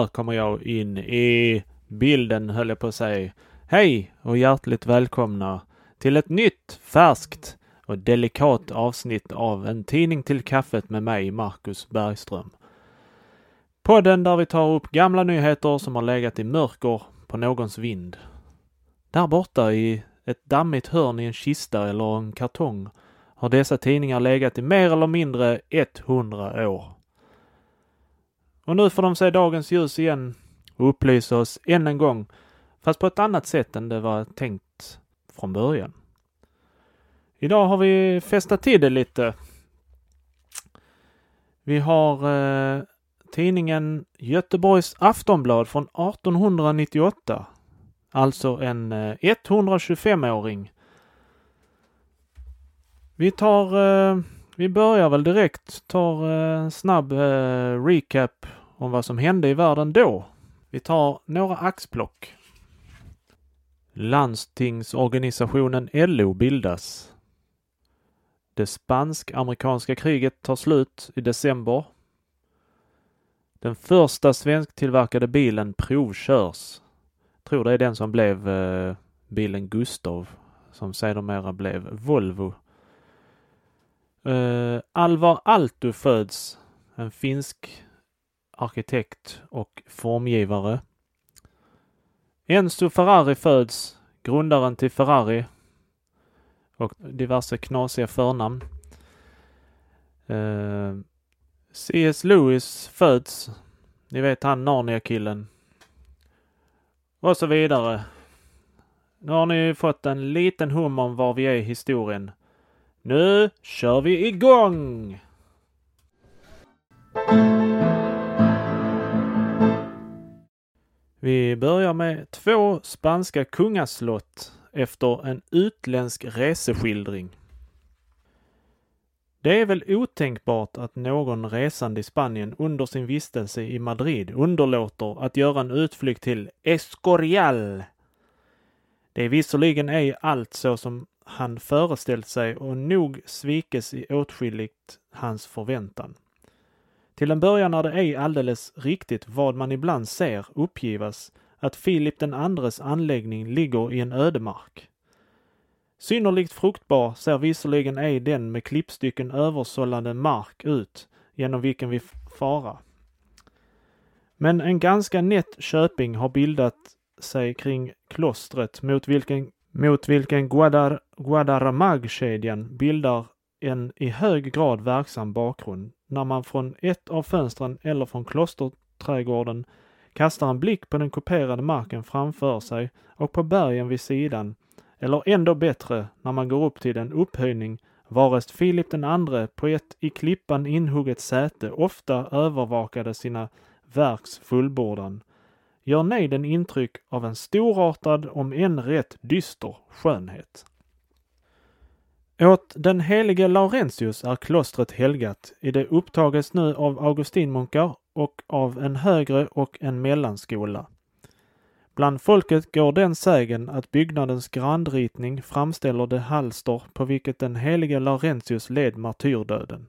där kommer jag in i bilden höll jag på att säga. Hej och hjärtligt välkomna till ett nytt, färskt och delikat avsnitt av En tidning till kaffet med mig, Marcus Bergström. Podden där vi tar upp gamla nyheter som har legat i mörker på någons vind. Där borta i ett dammigt hörn i en kista eller en kartong har dessa tidningar legat i mer eller mindre 100 år. Och nu får de se dagens ljus igen och upplysa oss än en gång, fast på ett annat sätt än det var tänkt från början. Idag har vi festat till det lite. Vi har eh, tidningen Göteborgs Aftonblad från 1898. Alltså en eh, 125-åring. Vi tar, eh, vi börjar väl direkt, tar en eh, snabb eh, recap om vad som hände i världen då. Vi tar några axplock. Landstingsorganisationen LO bildas. Det spansk-amerikanska kriget tar slut i december. Den första svensktillverkade bilen provkörs. Tror det är den som blev eh, bilen Gustav som sedermera blev Volvo. Eh, Alvar Aalto föds, en finsk arkitekt och formgivare. Enzo Ferrari föds, grundaren till Ferrari och diverse knasiga förnamn. Uh, eh, C.S. Lewis föds. Ni vet han Narnia-killen. Och så vidare. Nu har ni fått en liten hum om var vi är i historien. Nu kör vi igång! Vi börjar med två spanska kungaslott efter en utländsk reseskildring. Det är väl otänkbart att någon resande i Spanien under sin vistelse i Madrid underlåter att göra en utflykt till Escorial. Det är visserligen ej allt så som han föreställt sig och nog svikes i åtskilligt hans förväntan. Till en början är det ej alldeles riktigt vad man ibland ser uppgivas, att Filip den andres anläggning ligger i en ödemark. Synnerligt fruktbar ser visserligen ej den med klippstycken översållande mark ut, genom vilken vi fara. Men en ganska nätt köping har bildat sig kring klostret mot vilken, mot vilken Guadar, Guadaramag-kedjan bildar en i hög grad verksam bakgrund när man från ett av fönstren eller från klosterträdgården kastar en blick på den kuperade marken framför sig och på bergen vid sidan, eller ändå bättre när man går upp till den upphöjning varest Filip den andre på ett i klippan inhugget säte ofta övervakade sina verks fullbordan, gör nejden intryck av en storartad, om än rätt dyster, skönhet. Åt den helige Laurentius är klostret helgat, i det upptages nu av augustinmunkar och av en högre och en mellanskola. Bland folket går den sägen att byggnadens grandritning framställer det halster på vilket den helige Laurentius led martyrdöden.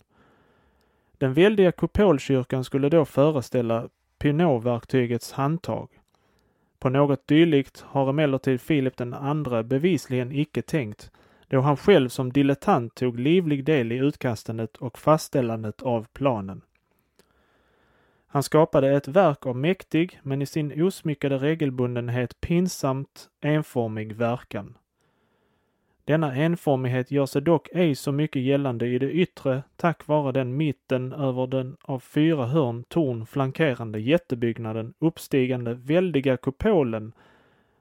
Den väldiga kupolkyrkan skulle då föreställa Pinot-verktygets handtag. På något dylikt har emellertid Filip den andre bevisligen icke tänkt, då han själv som dilettant tog livlig del i utkastandet och fastställandet av planen. Han skapade ett verk av mäktig, men i sin osmyckade regelbundenhet pinsamt enformig verkan. Denna enformighet gör sig dock ej så mycket gällande i det yttre tack vare den mitten över den av fyra hörn torn flankerande jättebyggnaden uppstigande väldiga kupolen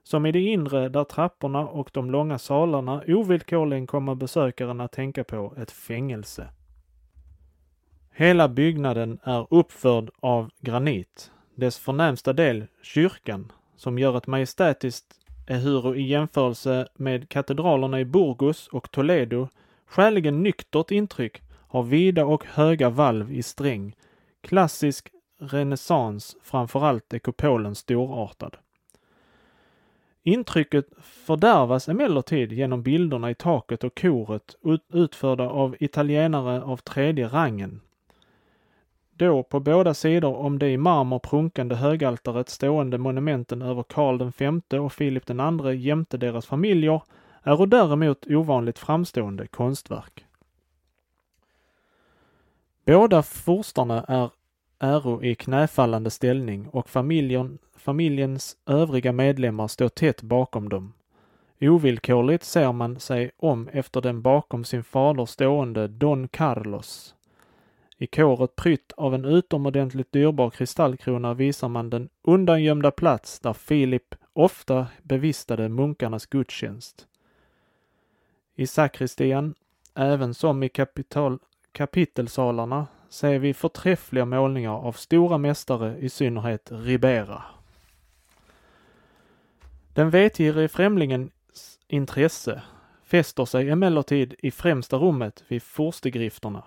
som i det inre där trapporna och de långa salarna ovillkorligen kommer besökaren att tänka på ett fängelse. Hela byggnaden är uppförd av granit. Dess förnämsta del, kyrkan, som gör ett majestätiskt ehuru i jämförelse med katedralerna i Burgos och Toledo skäligen nyktert intryck, har vida och höga valv i sträng. Klassisk renässans, framförallt är kupolen storartad. Intrycket fördärvas emellertid genom bilderna i taket och koret utförda av italienare av tredje rangen. då på båda sidor om det i marmor prunkande högaltaret stående monumenten över Karl V och Filip II jämte deras familjer är däremot ovanligt framstående konstverk. Båda furstarna är äro i knäfallande ställning och familjen, familjens övriga medlemmar står tätt bakom dem. Ovillkorligt ser man sig om efter den bakom sin fader stående Don Carlos. I kåret prytt av en utomordentligt dyrbar kristallkrona visar man den undangömda plats där Filip ofta bevistade munkarnas gudstjänst. I sakristian, även som i kapital, kapitelsalarna, ser vi förträffliga målningar av stora mästare, i synnerhet Ribera. Den vetgirige främlingens intresse fäster sig emellertid i främsta rummet vid furstegrifterna.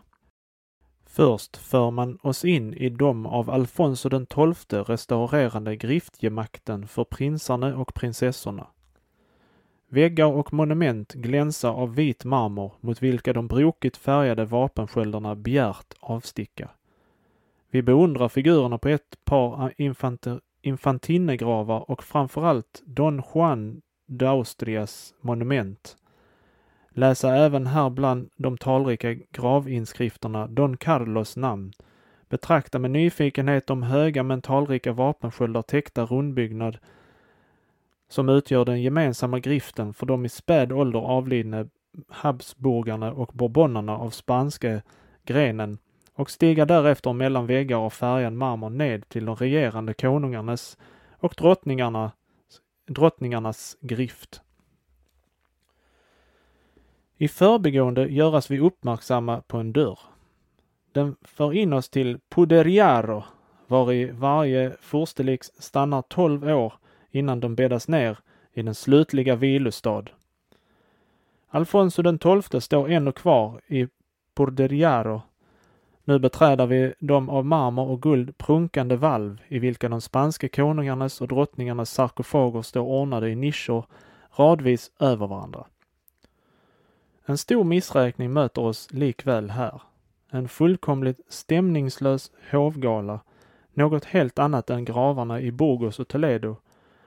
Först för man oss in i de av Alfonso den XII restaurerande griftgemakten för prinsarna och prinsessorna. Väggar och monument glänsar av vit marmor mot vilka de brokigt färgade vapensköldarna bjärt avsticka. Vi beundrar figurerna på ett par infantinegravar och framförallt Don Juan d'Austrias monument. Läsa även här bland de talrika gravinskrifterna Don Carlos namn. Betrakta med nyfikenhet de höga men talrika vapensköldar täckta rundbyggnad som utgör den gemensamma griften för de i späd ålder avlidne Habsburgarna och Bourbonerna av spanska grenen och stiga därefter mellan väggar av färgad marmor ned till de regerande konungarnas och drottningarna drottningarnas grift. I förbigående göras vi uppmärksamma på en dörr. Den för in oss till Puderiaro, vari varje furstelik stannar tolv år innan de bäddas ner i den slutliga vilostad. Alfonso den tolfte står ännu kvar i Porderiaro. nu beträder vi de av marmor och guld prunkande valv i vilka de spanska konungarnas och drottningarnas sarkofager står ordnade i nischer radvis över varandra. En stor missräkning möter oss likväl här. En fullkomligt stämningslös hovgala, något helt annat än gravarna i Burgos och Toledo,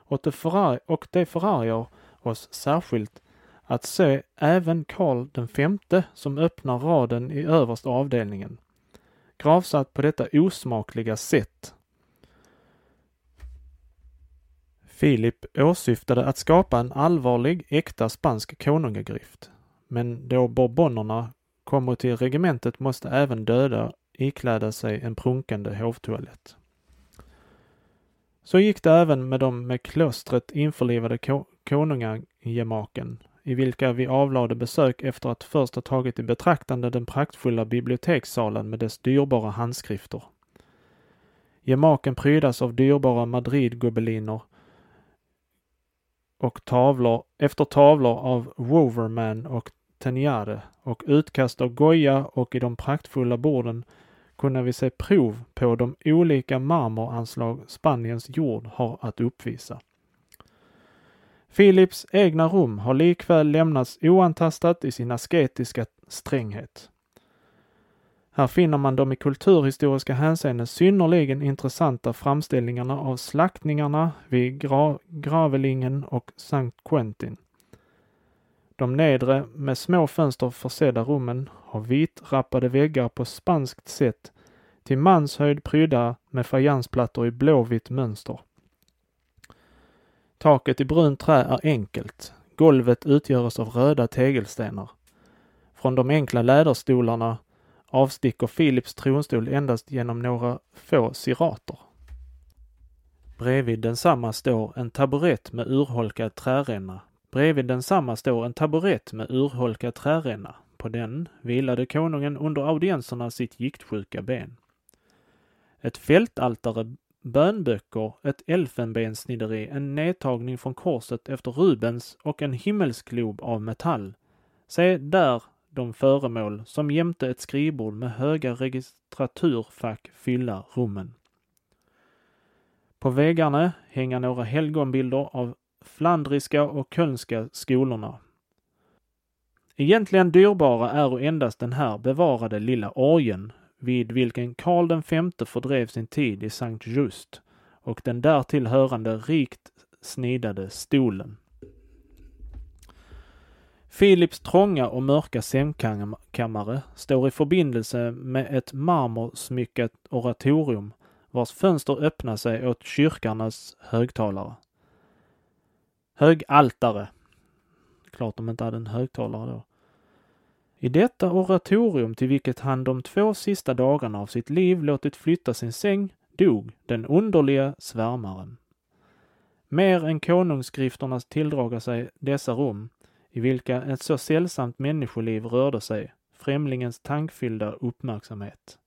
och det, förarg och det förargar oss särskilt att se även Karl den femte som öppnar raden i översta avdelningen gravsatt på detta osmakliga sätt. Filip åsyftade att skapa en allvarlig, äkta spansk konungagrift. Men då bourbonerna kommer till regementet måste även döda ikläda sig en prunkande hovtoalett. Så gick det även med de med klostret införlivade konungagemaken i vilka vi avlade besök efter att först ha tagit i betraktande den praktfulla bibliotekssalen med dess dyrbara handskrifter. Gemaken prydas av dyrbara Madrid-gobeliner och tavlor efter tavlor av Woverman och Teniare och utkast av Goya och i de praktfulla borden kunde vi se prov på de olika marmoranslag Spaniens jord har att uppvisa. Philips egna rum har likväl lämnats oantastat i sin asketiska stränghet. Här finner man de i kulturhistoriska hänseenden synnerligen intressanta framställningarna av slaktningarna vid Gra Gravelingen och Sankt Quentin. De nedre med små fönster försedda rummen har vitrappade väggar på spanskt sätt till manshöjd prydda med fajansplattor i blåvitt mönster. Taket i brunt trä är enkelt. Golvet utgörs av röda tegelstenar. Från de enkla läderstolarna avsticker Philips tronstol endast genom några få sirater. Bredvid densamma står en taburett med urholkad träränna. Bredvid densamma står en taburett med urholkad träränna. På den vilade konungen under audienserna sitt giktsjuka ben. Ett fältaltare bönböcker, ett elfenbenssnideri, en nedtagning från korset efter Rubens och en himmelsglob av metall. Se där de föremål som jämte ett skrivbord med höga registraturfack fylla rummen. På väggarna hänger några helgonbilder av flandriska och kölnska skolorna. Egentligen dyrbara är endast den här bevarade lilla orgeln vid vilken Karl V fördrev sin tid i Sankt Just och den därtill hörande rikt snidade stolen. Filips trånga och mörka sängkammare står i förbindelse med ett marmorsmyckat oratorium vars fönster öppnar sig åt kyrkarnas högtalare. Högaltare. Klart de inte hade en högtalare då. I detta oratorium till vilket han de två sista dagarna av sitt liv låtit flytta sin säng dog den underliga svärmaren. Mer än konungsskrifterna tilldraga sig dessa rum, i vilka ett så sällsamt människoliv rörde sig, främlingens tankfyllda uppmärksamhet.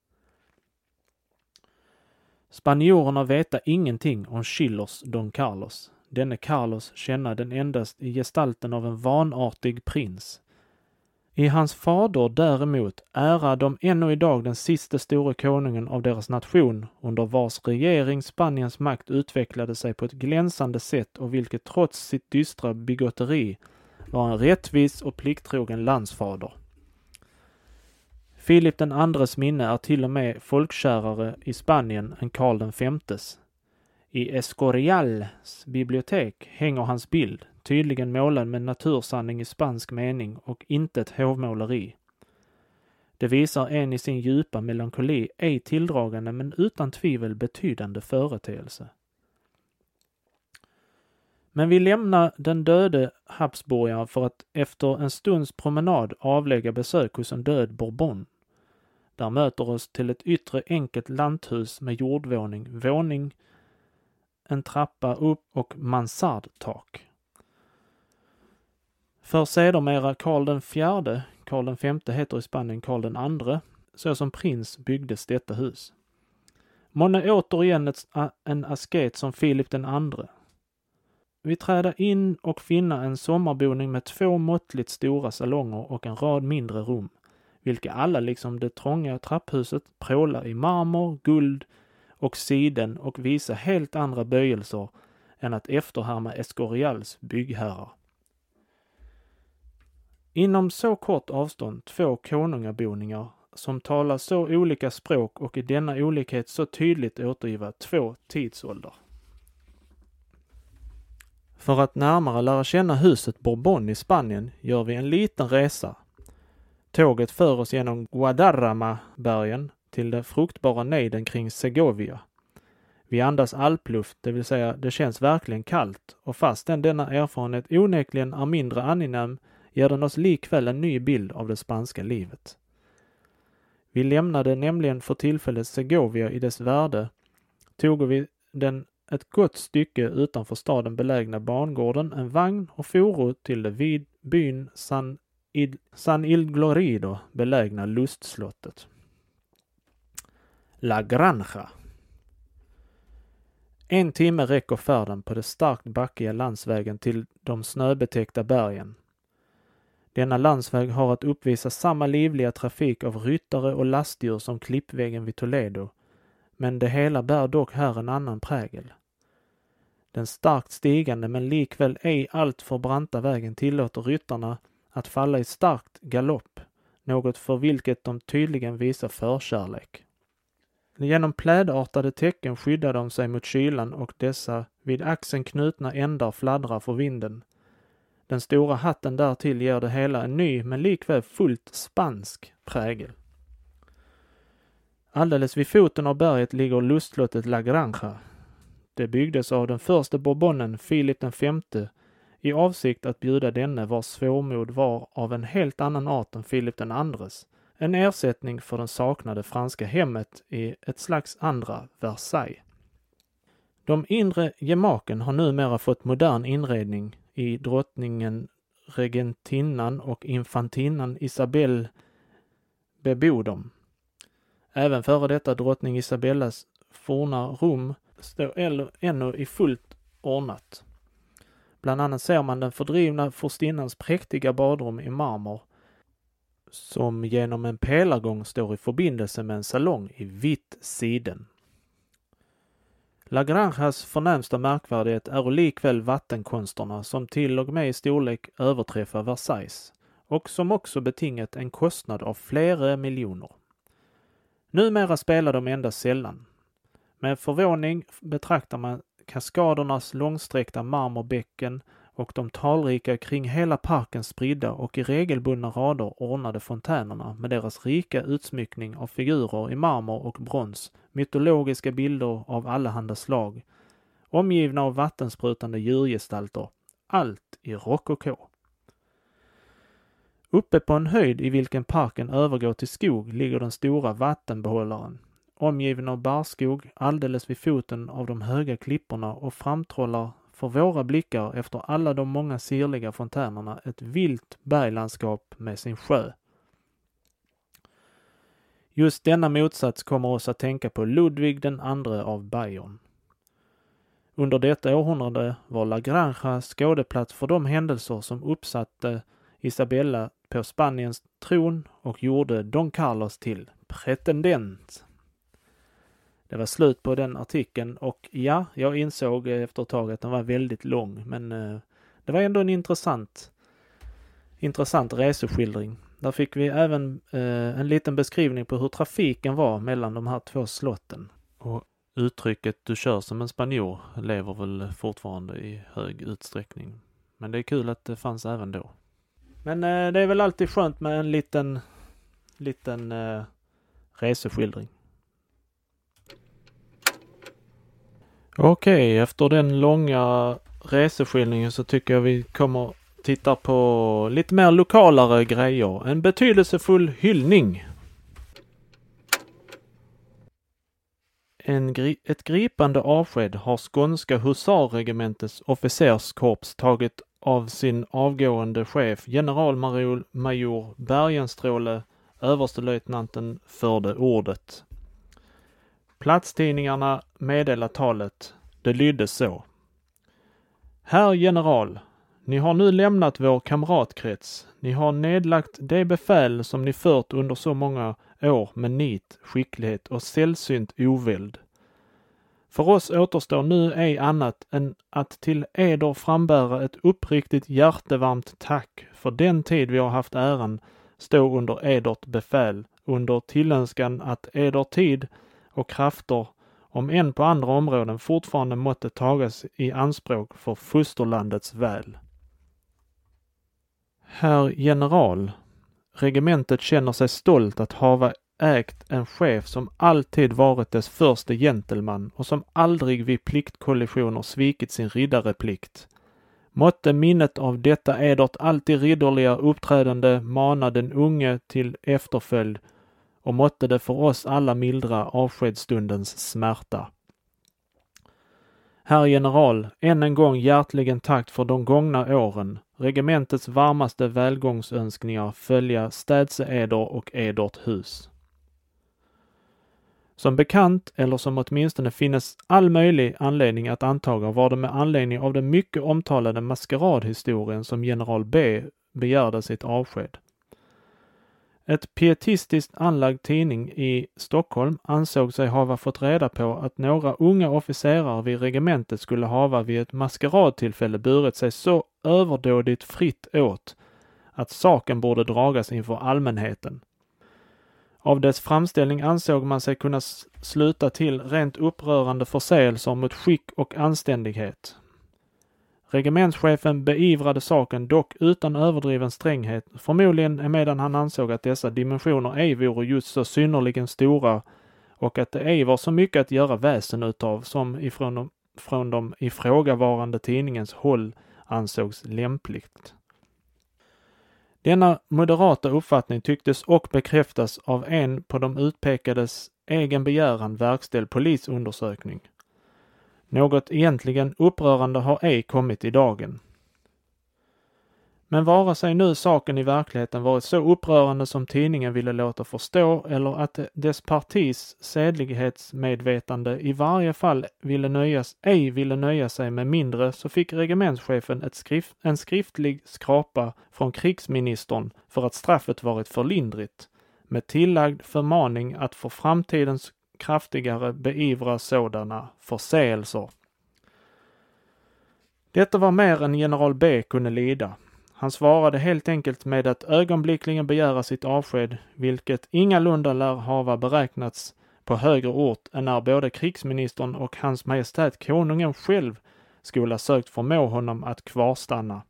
Spanjorerna veta ingenting om Schillers Don Carlos. Denne Carlos känna den endast i gestalten av en vanartig prins, i hans fader däremot ära de ännu idag den siste store konungen av deras nation, under vars regering Spaniens makt utvecklade sig på ett glänsande sätt och vilket trots sitt dystra bigotteri var en rättvis och plikttrogen landsfader. Filip den andres minne är till och med folkkärare i Spanien än Karl den femtes. I Escorials bibliotek hänger hans bild, tydligen målad med natursanning i spansk mening och inte ett hovmåleri. Det visar en i sin djupa melankoli ej tilldragande men utan tvivel betydande företeelse. Men vi lämnar den döde habsburgaren för att efter en stunds promenad avlägga besök hos en död bourbon. Där möter oss till ett yttre enkelt lanthus med jordvåning, våning, en trappa upp och mansardtak. För sedermera Karl den fjärde, Karl den femte heter i Spanien Karl den andre, så som prins byggdes detta hus. Månne återigen ett, en asket som Filip den andre. Vi träda in och finna en sommarboning med två måttligt stora salonger och en rad mindre rum, vilka alla liksom det trånga trapphuset prålar i marmor, guld och siden och visa helt andra böjelser än att efterhärma Escorials byggherrar. Inom så kort avstånd två konungaboningar som talar så olika språk och i denna olikhet så tydligt återgiva två tidsåldrar. För att närmare lära känna huset Bourbon i Spanien gör vi en liten resa. Tåget för oss genom Guadarrama-bergen till den fruktbara nejden kring Segovia. Vi andas alpluft, det vill säga det känns verkligen kallt och fastän denna erfarenhet onekligen är mindre angenäm ger den oss likväl en ny bild av det spanska livet. Vi lämnade nämligen för tillfället Segovia i dess värde, tog vi den ett gott stycke utanför staden belägna bangården en vagn och foro till det vid byn San, Il, San Ilglorido belägna lustslottet. La Granja. En timme räcker färden på den starkt backiga landsvägen till de snöbetäckta bergen denna landsväg har att uppvisa samma livliga trafik av ryttare och lastdjur som klippvägen vid Toledo, men det hela bär dock här en annan prägel. Den starkt stigande men likväl ej alltför branta vägen tillåter ryttarna att falla i starkt galopp, något för vilket de tydligen visar förkärlek. Genom plädartade tecken skyddar de sig mot kylan och dessa vid axeln knutna ändar fladdrar för vinden, den stora hatten därtill ger det hela en ny men likväl fullt spansk prägel. Alldeles vid foten av berget ligger lustslottet La Granja. Det byggdes av den första bourbonen, Filip V, i avsikt att bjuda denne vars svårmod var av en helt annan art än Filip den andres, en ersättning för den saknade franska hemmet i ett slags andra Versailles. De inre gemaken har numera fått modern inredning i drottningen regentinnan och infantinnan Isabelle bebor dem. Även före detta drottning Isabellas forna rum står ännu i fullt ordnat. Bland annat ser man den fördrivna furstinnans präktiga badrum i marmor som genom en pelargång står i förbindelse med en salong i vitt siden. Lagranges förnämsta märkvärdighet är likväl vattenkonsterna som till och med i storlek överträffar Versailles och som också betingat en kostnad av flera miljoner. Numera spelar de endast sällan. Med förvåning betraktar man kaskadernas långsträckta marmorbäcken och de talrika kring hela parken spridda och i regelbundna rader ordnade fontänerna med deras rika utsmyckning av figurer i marmor och brons, mytologiska bilder av allehanda slag, omgivna av vattensprutande djurgestalter, allt i rokoko. Uppe på en höjd i vilken parken övergår till skog ligger den stora vattenbehållaren, omgiven av barrskog alldeles vid foten av de höga klipporna och framtrollar för våra blickar efter alla de många sirliga fontänerna ett vilt berglandskap med sin sjö. Just denna motsats kommer oss att tänka på Ludvig den andre av Bayern. Under detta århundrade var La Granja skådeplats för de händelser som uppsatte Isabella på Spaniens tron och gjorde Don Carlos till pretendent. Det var slut på den artikeln och ja, jag insåg efter ett tag att den var väldigt lång, men eh, det var ändå en intressant, intressant reseskildring. Där fick vi även eh, en liten beskrivning på hur trafiken var mellan de här två slotten. Och uttrycket du kör som en spanjor lever väl fortfarande i hög utsträckning. Men det är kul att det fanns även då. Men eh, det är väl alltid skönt med en liten, liten reseskildring. Okej, efter den långa reseskildringen så tycker jag vi kommer titta på lite mer lokalare grejer. En betydelsefull hyllning. En gri ett gripande avsked har skånska husarregementets officerskorps tagit av sin avgående chef generalmajor Bergenstråle, överstelöjtnanten, förde ordet. Platstidningarna meddelar talet. Det lydde så. Herr general, ni har nu lämnat vår kamratkrets. Ni har nedlagt det befäl som ni fört under så många år med nit, skicklighet och sällsynt oväld. För oss återstår nu ej annat än att till eder frambära ett uppriktigt hjärtevarmt tack för den tid vi har haft äran stå under edert befäl, under tillönskan att eder tid och krafter, om än på andra områden, fortfarande måtte tagas i anspråk för fosterlandets väl. Herr general, regementet känner sig stolt att hava ägt en chef som alltid varit dess första gentleman och som aldrig vid pliktkollisioner svikit sin riddareplikt. Måtte minnet av detta edert alltid ridderliga uppträdande mana den unge till efterföljd och måtte det för oss alla mildra avskedsstundens smärta. Herr general, än en gång hjärtligen tack för de gångna åren. Regementets varmaste välgångsönskningar följa städse eder och edert hus. Som bekant, eller som åtminstone finnes all möjlig anledning att antaga, var det med anledning av den mycket omtalade maskeradhistorien som general B begärde sitt avsked. Ett pietistiskt anlagd tidning i Stockholm ansåg sig hava fått reda på att några unga officerare vid regementet skulle hava vid ett maskeradtillfälle burit sig så överdådigt fritt åt att saken borde dragas inför allmänheten. Av dess framställning ansåg man sig kunna sluta till rent upprörande förseelser mot skick och anständighet. Regementschefen beivrade saken dock utan överdriven stränghet, förmodligen emedan han ansåg att dessa dimensioner ej vore just så synnerligen stora och att det ej var så mycket att göra väsen utav som ifrån de, från de ifrågavarande tidningens håll ansågs lämpligt. Denna moderata uppfattning tycktes och bekräftas av en på de utpekades egen begäran verkställd polisundersökning. Något egentligen upprörande har ej kommit i dagen. Men vare sig nu saken i verkligheten varit så upprörande som tidningen ville låta förstå eller att dess partis sedlighetsmedvetande i varje fall ville nöjas, ej ville nöja sig med mindre så fick regementschefen skrift, en skriftlig skrapa från krigsministern för att straffet varit för lindrigt med tillagd förmaning att för framtidens kraftigare beivra sådana förseelser. Detta var mer än general B kunde lida. Han svarade helt enkelt med att ögonblickligen begära sitt avsked, vilket ingalunda lär hava beräknats på högre ort än när både krigsministern och hans majestät konungen själv skola sökt förmå honom att kvarstanna.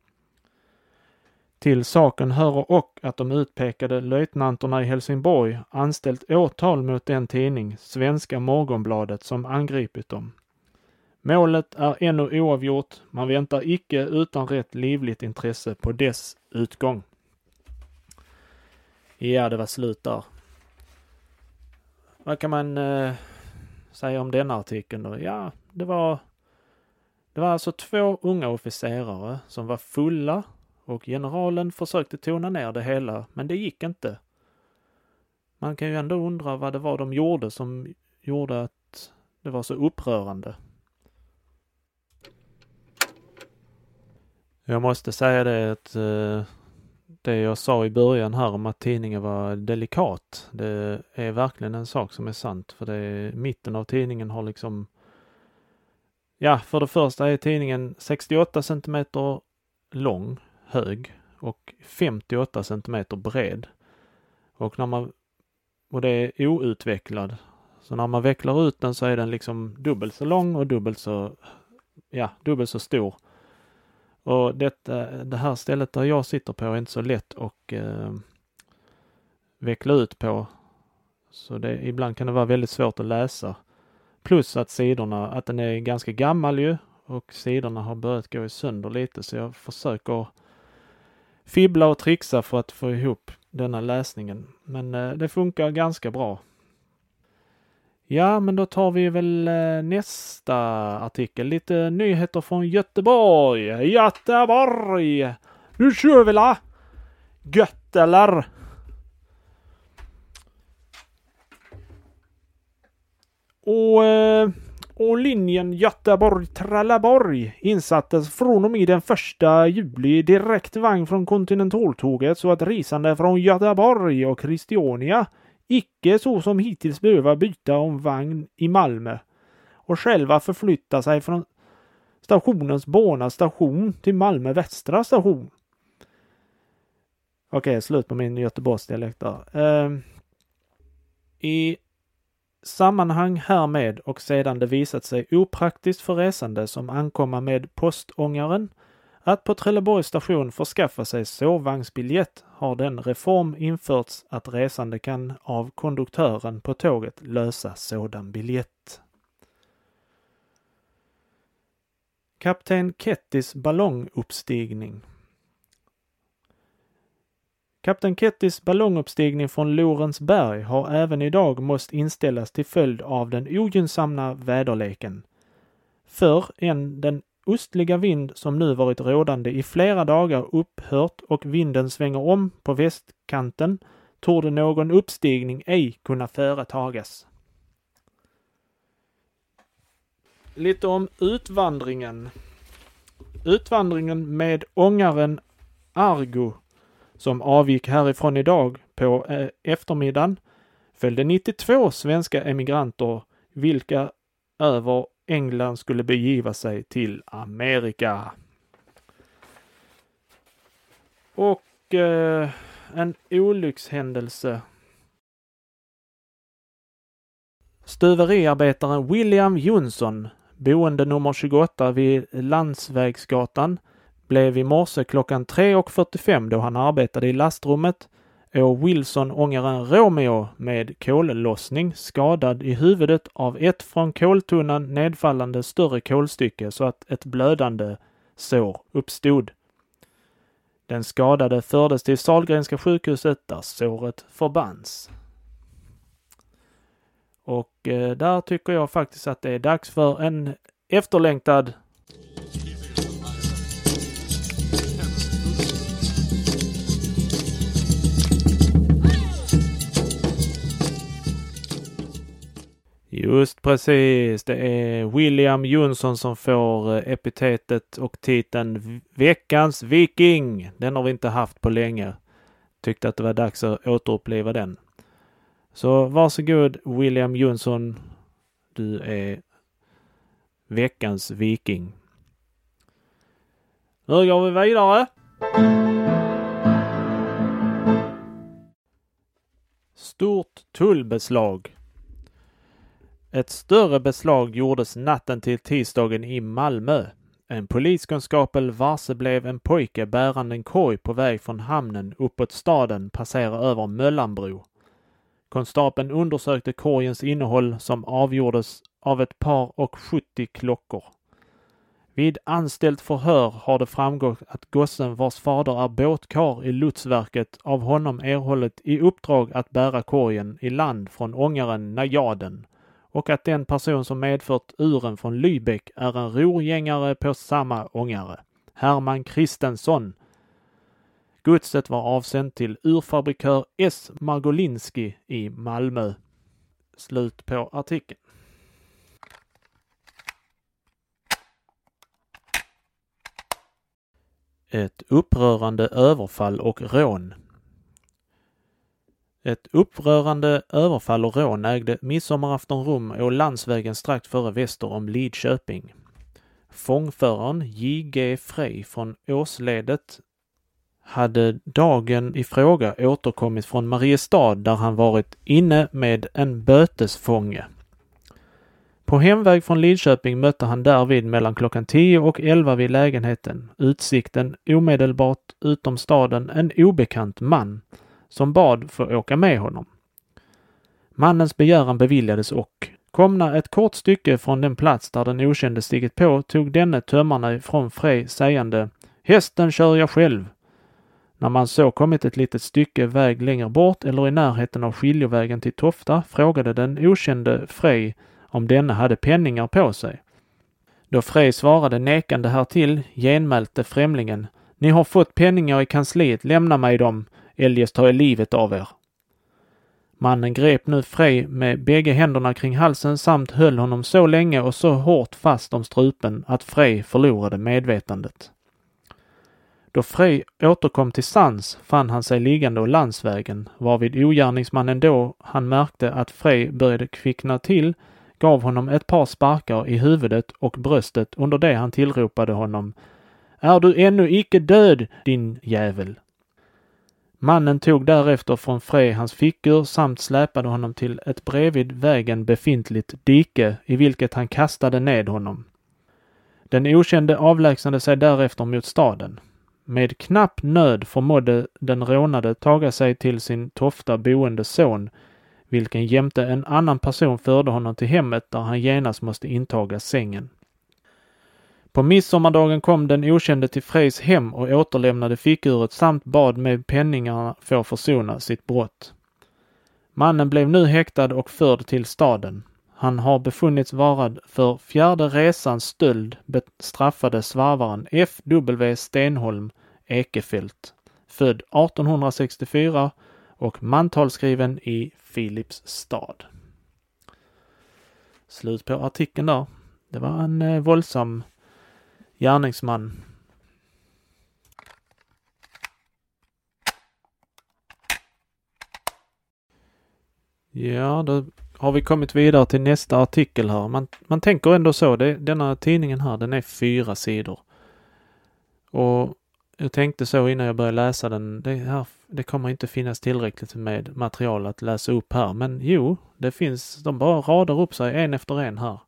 Till saken hör och att de utpekade löjtnanterna i Helsingborg anställt åtal mot den tidning, Svenska Morgonbladet, som angripit dem. Målet är ännu oavgjort. Man väntar icke utan rätt livligt intresse på dess utgång. Ja, det var slut där. Vad kan man eh, säga om denna artikeln då? Ja, det var det var alltså två unga officerare som var fulla och generalen försökte tona ner det hela, men det gick inte. Man kan ju ändå undra vad det var de gjorde som gjorde att det var så upprörande. Jag måste säga det att eh, det jag sa i början här om att tidningen var delikat, det är verkligen en sak som är sant. För det är, mitten av tidningen har liksom Ja, för det första är tidningen 68 centimeter lång, hög och 58 centimeter bred. Och när man, och det är outvecklad. Så när man vecklar ut den så är den liksom dubbelt så lång och dubbelt så, ja, dubbelt så stor. Och detta, det här stället där jag sitter på är inte så lätt att eh, veckla ut på. Så det, ibland kan det vara väldigt svårt att läsa. Plus att sidorna, att den är ganska gammal ju och sidorna har börjat gå sönder lite så jag försöker fibbla och trixa för att få ihop denna läsningen. Men eh, det funkar ganska bra. Ja, men då tar vi väl eh, nästa artikel. Lite nyheter från Göteborg. Göteborg! Nu kör vi la! Gött eller? Och, eh, och linjen Göteborg-Trelleborg insattes från och med den första juli direkt vagn från kontinentaltåget så att resande från Göteborg och Christiania icke så som hittills behöva byta om vagn i Malmö och själva förflytta sig från stationens Borna station till Malmö Västra station. Okej, okay, slut på min Göteborgsdialekt där. Uh, ehm, I sammanhang härmed och sedan det visat sig opraktiskt för resande som ankomma med postångaren att på Trelleborgs station förskaffa sig sovvagnsbiljett har den reform införts att resande kan av konduktören på tåget lösa sådan biljett. Kapten Kettis ballonguppstigning Kapten Kettys ballonguppstigning från Lorensberg har även idag måst inställas till följd av den ogynnsamma väderleken. För än den ostliga vind som nu varit rådande i flera dagar upphört och vinden svänger om på västkanten torde någon uppstigning ej kunna företagas. Lite om utvandringen. Utvandringen med ångaren Argo som avgick härifrån idag på eh, eftermiddagen följde 92 svenska emigranter vilka över England skulle begiva sig till Amerika. Och eh, en olyckshändelse. Stuveriarbetaren William Jonsson, boende nummer 28 vid Landsvägsgatan, blev i morse klockan 3.45 då han arbetade i lastrummet och Wilson ångaren Romeo med kollossning skadad i huvudet av ett från koltunnan nedfallande större kolstycke så att ett blödande sår uppstod. Den skadade fördes till Salgrenska sjukhuset där såret förbands. Och eh, där tycker jag faktiskt att det är dags för en efterlängtad Just precis. Det är William Jonsson som får eh, epitetet och titeln Veckans Viking. Den har vi inte haft på länge. Tyckte att det var dags att återuppliva den. Så varsågod William Jonsson. Du är veckans viking. Nu går vi vidare. Stort tullbeslag. Ett större beslag gjordes natten till tisdagen i Malmö. En poliskonstapel varseblev en pojke bärande en korg på väg från hamnen uppåt staden passera över Möllanbro. Konstapeln undersökte korgens innehåll som avgjordes av ett par och 70 klockor. Vid anställt förhör har det framgått att gossen vars fader är båtkar i lotsverket av honom erhållit i uppdrag att bära korgen i land från ångaren Najaden och att den person som medfört uren från Lübeck är en rorgängare på samma ångare, Herman Kristensson. Godset var avsänt till urfabrikör S. Margolinski i Malmö. Slut på artikeln. Ett upprörande överfall och rån. Ett upprörande överfall och rån ägde midsommarafton rum å landsvägen strax före väster om Lidköping. Fångföraren J.G. Frey från Åsledet hade dagen i fråga återkommit från Mariestad där han varit inne med en bötesfånge. På hemväg från Lidköping mötte han därvid mellan klockan 10 och 11 vid lägenheten, utsikten omedelbart utom staden, en obekant man som bad få åka med honom. Mannens begäran beviljades och komna ett kort stycke från den plats där den okände stigit på tog denne tömmarna ifrån Frej sägande Hästen kör jag själv. När man så kommit ett litet stycke väg längre bort eller i närheten av skiljevägen till Tofta frågade den okände Frej om denne hade penningar på sig. Då Frej svarade nekande härtill genmälte främlingen Ni har fått penningar i kansliet, lämna mig dem, eljest tar jag livet av er. Mannen grep nu Frej med bägge händerna kring halsen samt höll honom så länge och så hårt fast om strupen att Frej förlorade medvetandet. Då Frej återkom till sans fann han sig liggande å landsvägen, varvid ogärningsmannen då han märkte att Frej började kvickna till gav honom ett par sparkar i huvudet och bröstet under det han tillropade honom Är du ännu icke död, din jävel? Mannen tog därefter från Frej hans fickor samt släpade honom till ett bredvid vägen befintligt dike i vilket han kastade ned honom. Den okände avlägsnade sig därefter mot staden. Med knapp nöd förmådde den rånade taga sig till sin Tofta boende son, vilken jämte en annan person förde honom till hemmet där han genast måste intaga sängen. På midsommardagen kom den okände till Frejs hem och återlämnade fickuret samt bad med penningarna få försona sitt brott. Mannen blev nu häktad och förd till staden. Han har befunnits varad för fjärde resans stöld bestraffade svarvaren F.W. Stenholm Ekefelt, född 1864 och mantalsskriven i Filipstad. Slut på artikeln där. Det var en eh, våldsam gärningsman. Ja, då har vi kommit vidare till nästa artikel här. Man, man tänker ändå så. Det, denna tidningen här, den är fyra sidor. Och jag tänkte så innan jag började läsa den. Det, här, det kommer inte finnas tillräckligt med material att läsa upp här. Men jo, det finns. De bara radar upp sig en efter en här.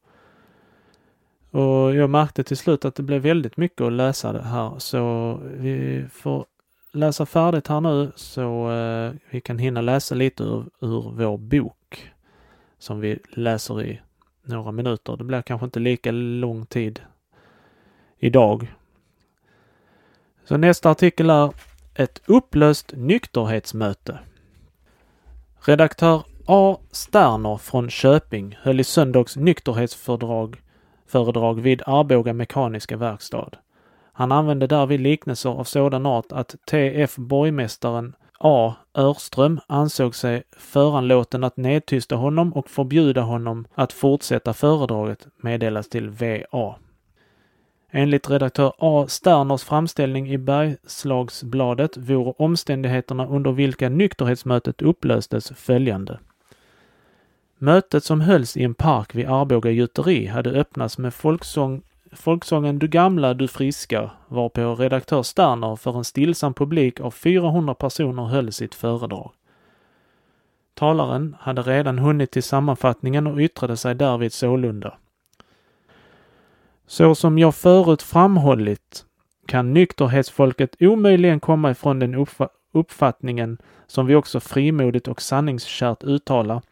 Och jag märkte till slut att det blev väldigt mycket att läsa det här så vi får läsa färdigt här nu så eh, vi kan hinna läsa lite ur, ur vår bok som vi läser i några minuter. Det blir kanske inte lika lång tid idag. Så nästa artikel är ett upplöst nykterhetsmöte. Redaktör A. Sterner från Köping höll i söndags nykterhetsfördrag föredrag vid Arboga Mekaniska Verkstad. Han använde därvid liknelser av sådan art att TF borgmästaren A. Örström ansåg sig föranlåten att nedtysta honom och förbjuda honom att fortsätta föredraget meddelas till VA. Enligt redaktör A. Sterners framställning i Bergslagsbladet vore omständigheterna under vilka nykterhetsmötet upplöstes följande. Mötet som hölls i en park vid Arboga gjuteri hade öppnats med folksång, folksången Du gamla, du friska, varpå redaktör Sterner för en stillsam publik av 400 personer höll sitt föredrag. Talaren hade redan hunnit till sammanfattningen och yttrade sig därvid sålunda. Så som jag förut framhållit kan nykterhetsfolket omöjligen komma ifrån den uppfattningen, som vi också frimodigt och sanningskärt uttalar,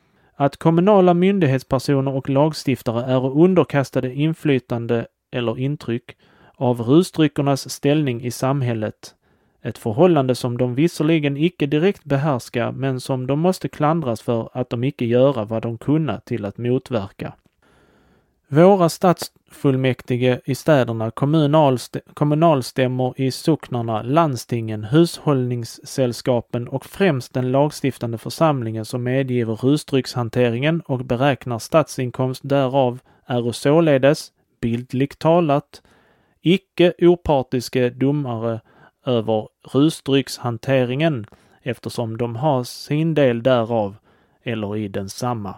att kommunala myndighetspersoner och lagstiftare är underkastade inflytande eller intryck av rusdryckernas ställning i samhället. Ett förhållande som de visserligen icke direkt behärskar, men som de måste klandras för att de icke göra vad de kunna till att motverka. Våra stadsfullmäktige i städerna, kommunalst kommunalstämmor i socknarna, landstingen, hushållningssällskapen och främst den lagstiftande församlingen som medgiver rusdryckshanteringen och beräknar statsinkomst därav är således, bildligt talat, icke opartiske domare över rusdryckshanteringen eftersom de har sin del därav eller i densamma.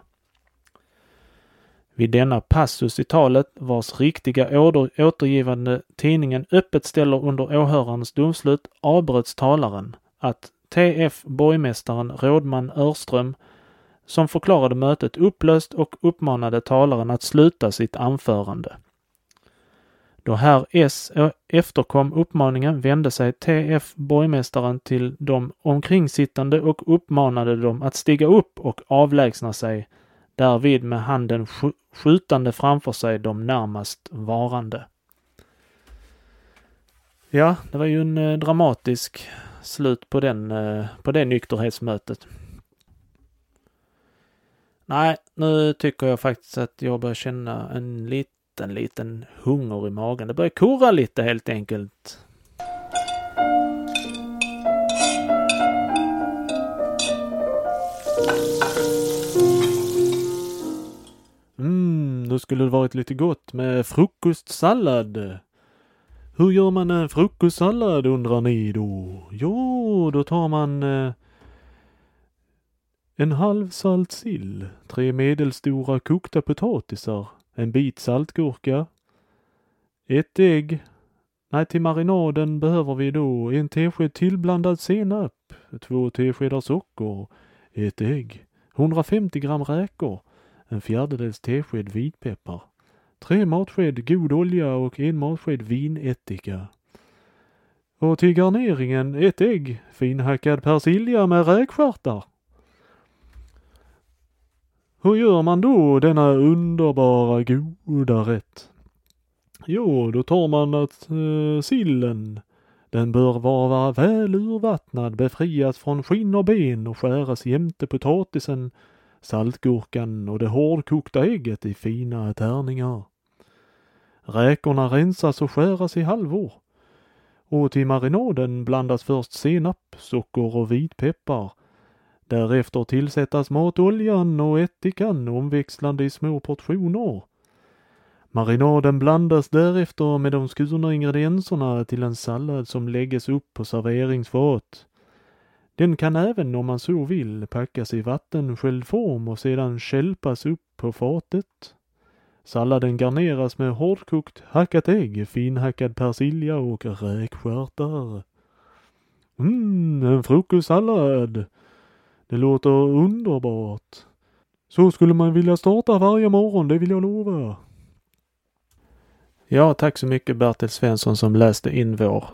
Vid denna passus i talet, vars riktiga återgivande tidningen öppet ställer under åhörarens domslut, avbröts talaren att TF borgmästaren Rådman Örström som förklarade mötet upplöst och uppmanade talaren att sluta sitt anförande. Då herr S efterkom uppmaningen vände sig TF borgmästaren till de omkringsittande och uppmanade dem att stiga upp och avlägsna sig, därvid med handen skjutande framför sig de närmast varande. Ja, det var ju en eh, dramatisk slut på, den, eh, på det nykterhetsmötet. Nej, nu tycker jag faktiskt att jag börjar känna en liten, liten hunger i magen. Det börjar korra lite helt enkelt. Mm, då skulle det varit lite gott med frukostsallad. Hur gör man en frukostsallad undrar ni då? Jo, då tar man eh, en halv salt sill, tre medelstora kokta potatisar, en bit saltgurka, ett ägg. Nej, till marinaden behöver vi då en tesked tillblandad senap, två teskedar socker, ett ägg, 150 gram räkor, en fjärdedels tesked vitpeppar, tre matsked god olja och en matsked vinättika. Och till garneringen ett ägg, finhackad persilja med räkstjärtar. Hur gör man då denna underbara goda rätt? Jo, då tar man att eh, sillen, den bör vara väl urvattnad, befrias från skinn och ben och skäras jämte potatisen saltgurkan och det hårdkokta ägget i fina tärningar. Räkorna rensas och skäras i halvor. Och till marinaden blandas först senap, socker och vitpeppar. Därefter tillsättas matoljan och ättikan omväxlande i små portioner. Marinaden blandas därefter med de skurna ingredienserna till en sallad som lägges upp på serveringsfat. Den kan även om man så vill packas i vattensköljd form och sedan skälpas upp på fatet. Salladen garneras med hårdkokt hackat ägg, finhackad persilja och räkstjärtar. Mmm, en frukostsallad. Det låter underbart. Så skulle man vilja starta varje morgon, det vill jag lova. Ja, tack så mycket Bertil Svensson som läste in vår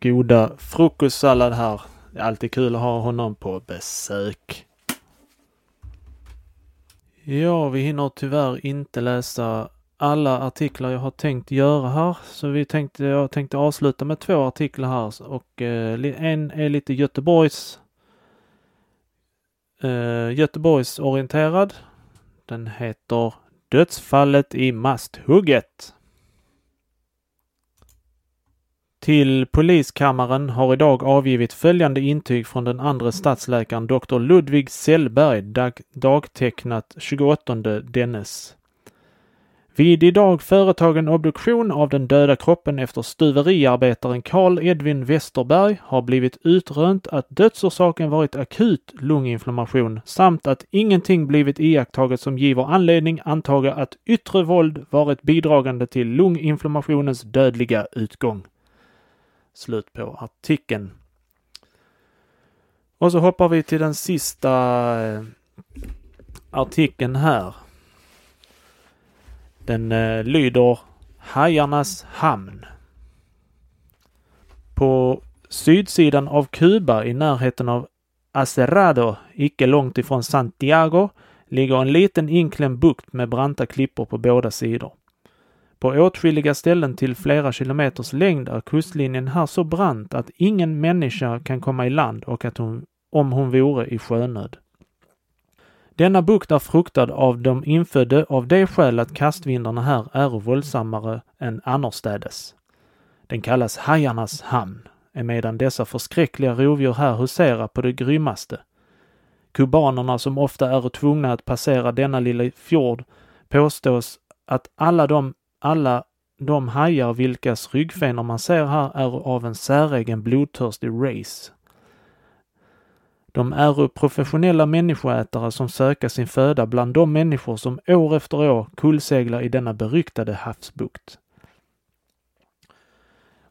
goda frukostsallad här. Det är alltid kul att ha honom på besök. Ja, vi hinner tyvärr inte läsa alla artiklar jag har tänkt göra här. Så vi tänkte, jag tänkte avsluta med två artiklar här och eh, en är lite Göteborgs eh, Göteborgs orienterad. Den heter Dödsfallet i Masthugget. Till poliskammaren har idag avgivit följande intyg från den andra stadsläkaren Dr. Ludvig Sellberg, dag, dagtecknat 28 dennes. Vid idag företagen obduktion av den döda kroppen efter stuveriarbetaren Carl Edvin Westerberg har blivit utrönt att dödsorsaken varit akut lunginflammation samt att ingenting blivit iakttaget som giver anledning antaga att yttre våld varit bidragande till lunginflammationens dödliga utgång. Slut på artikeln. Och så hoppar vi till den sista eh, artikeln här. Den eh, lyder Hajarnas hamn. På sydsidan av Kuba i närheten av Acerrado, icke långt ifrån Santiago, ligger en liten inklämd bukt med branta klippor på båda sidor. På åtskilliga ställen till flera kilometers längd är kustlinjen här så brant att ingen människa kan komma i land och att hon, om hon vore i sjönöd. Denna bukt är fruktad av de infödde av det skäl att kastvindarna här är våldsammare än annorstädes. Den kallas hajarnas hamn, emedan dessa förskräckliga rovdjur här huserar på det grymmaste. Kubanerna som ofta är tvungna att passera denna lilla fjord påstås att alla de, alla de hajar vilkas ryggfenor man ser här är av en säregen blodtörstig race. De är professionella människoätare som söker sin föda bland de människor som år efter år kullseglar i denna beryktade havsbukt.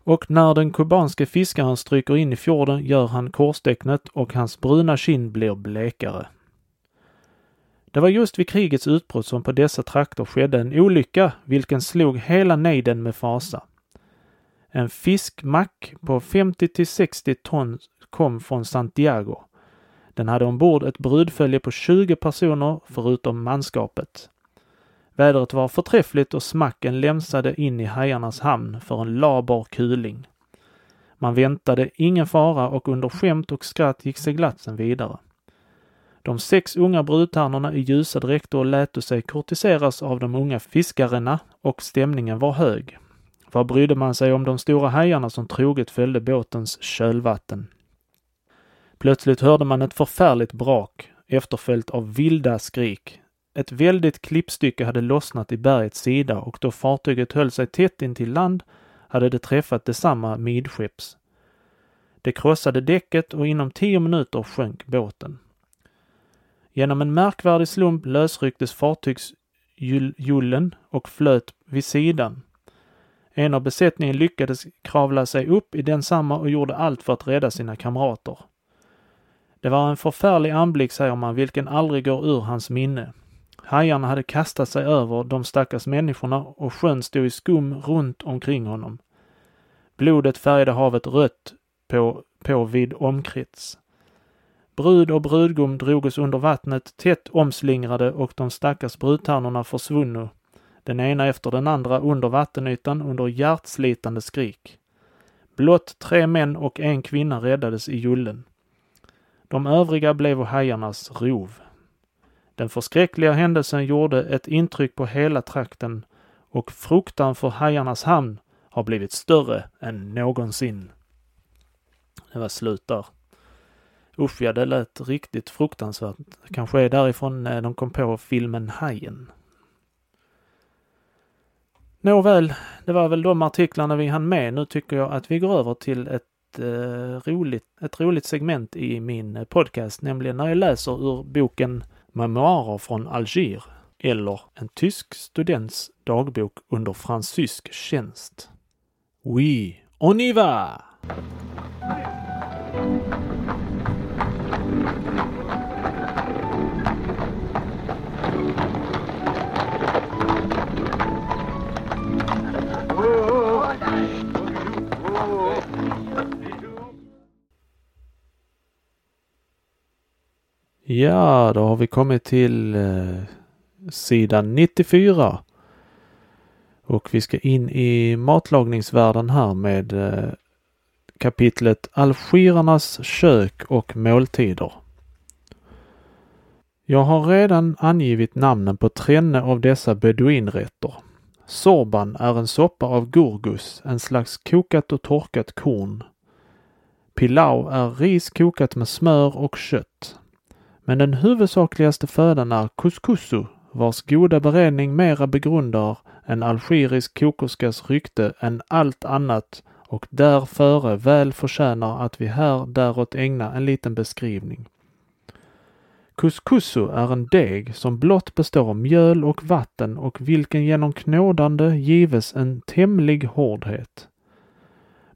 Och när den kubanske fiskaren stryker in i fjorden gör han korstecknet och hans bruna kind blir blekare. Det var just vid krigets utbrott som på dessa trakter skedde en olycka vilken slog hela nejden med fasa. En fiskmack på 50 till 60 ton kom från Santiago. Den hade ombord ett brudfölje på 20 personer förutom manskapet. Vädret var förträffligt och smacken lämsade in i hajarnas hamn för en laber kuling. Man väntade ingen fara och under skämt och skratt gick seglatsen vidare. De sex unga brudtärnorna i ljusa dräkter lät sig kortiseras av de unga fiskarna och stämningen var hög. Vad brydde man sig om de stora hajarna som troget följde båtens kölvatten? Plötsligt hörde man ett förfärligt brak, efterföljt av vilda skrik. Ett väldigt klippstycke hade lossnat i bergets sida och då fartyget höll sig tätt intill land hade det träffat detsamma midskepps. Det krossade däcket och inom tio minuter sjönk båten. Genom en märkvärdig slump lösrycktes fartygsjullen och flöt vid sidan. En av besättningen lyckades kravla sig upp i densamma och gjorde allt för att rädda sina kamrater. Det var en förfärlig anblick, säger man, vilken aldrig går ur hans minne. Hajarna hade kastat sig över de stackars människorna och sjön stod i skum runt omkring honom. Blodet färgade havet rött på, på vid omkrets. Brud och brudgum drogs under vattnet tätt omslingrade och de stackars brudtärnorna försvunno, den ena efter den andra under vattenytan under hjärtslitande skrik. Blott tre män och en kvinna räddades i jullen. De övriga blev hajarnas rov. Den förskräckliga händelsen gjorde ett intryck på hela trakten och fruktan för hajarnas hamn har blivit större än någonsin. Det var slut där. Usch ja, det lät riktigt fruktansvärt. Kanske är därifrån eh, de kom på filmen Hajen. Nåväl, det var väl de artiklarna vi hann med. Nu tycker jag att vi går över till ett, eh, roligt, ett roligt segment i min eh, podcast, nämligen när jag läser ur boken Memoarer från Alger eller En tysk students dagbok under fransysk tjänst. Oui, on y va! Ja, då har vi kommit till eh, sidan 94. Och vi ska in i matlagningsvärlden här med eh, kapitlet Algerarnas kök och måltider. Jag har redan angivit namnen på trenne av dessa beduinrätter. Sorban är en soppa av gurgus, en slags kokat och torkat korn. Pilau är ris kokat med smör och kött. Men den huvudsakligaste födan är couscousu, vars goda beredning mera begrundar en algerisk kokerskas rykte än allt annat och därföre väl förtjänar att vi här däråt ägna en liten beskrivning. Couscousu är en deg som blott består av mjöl och vatten och vilken genom knådande gives en tämlig hårdhet.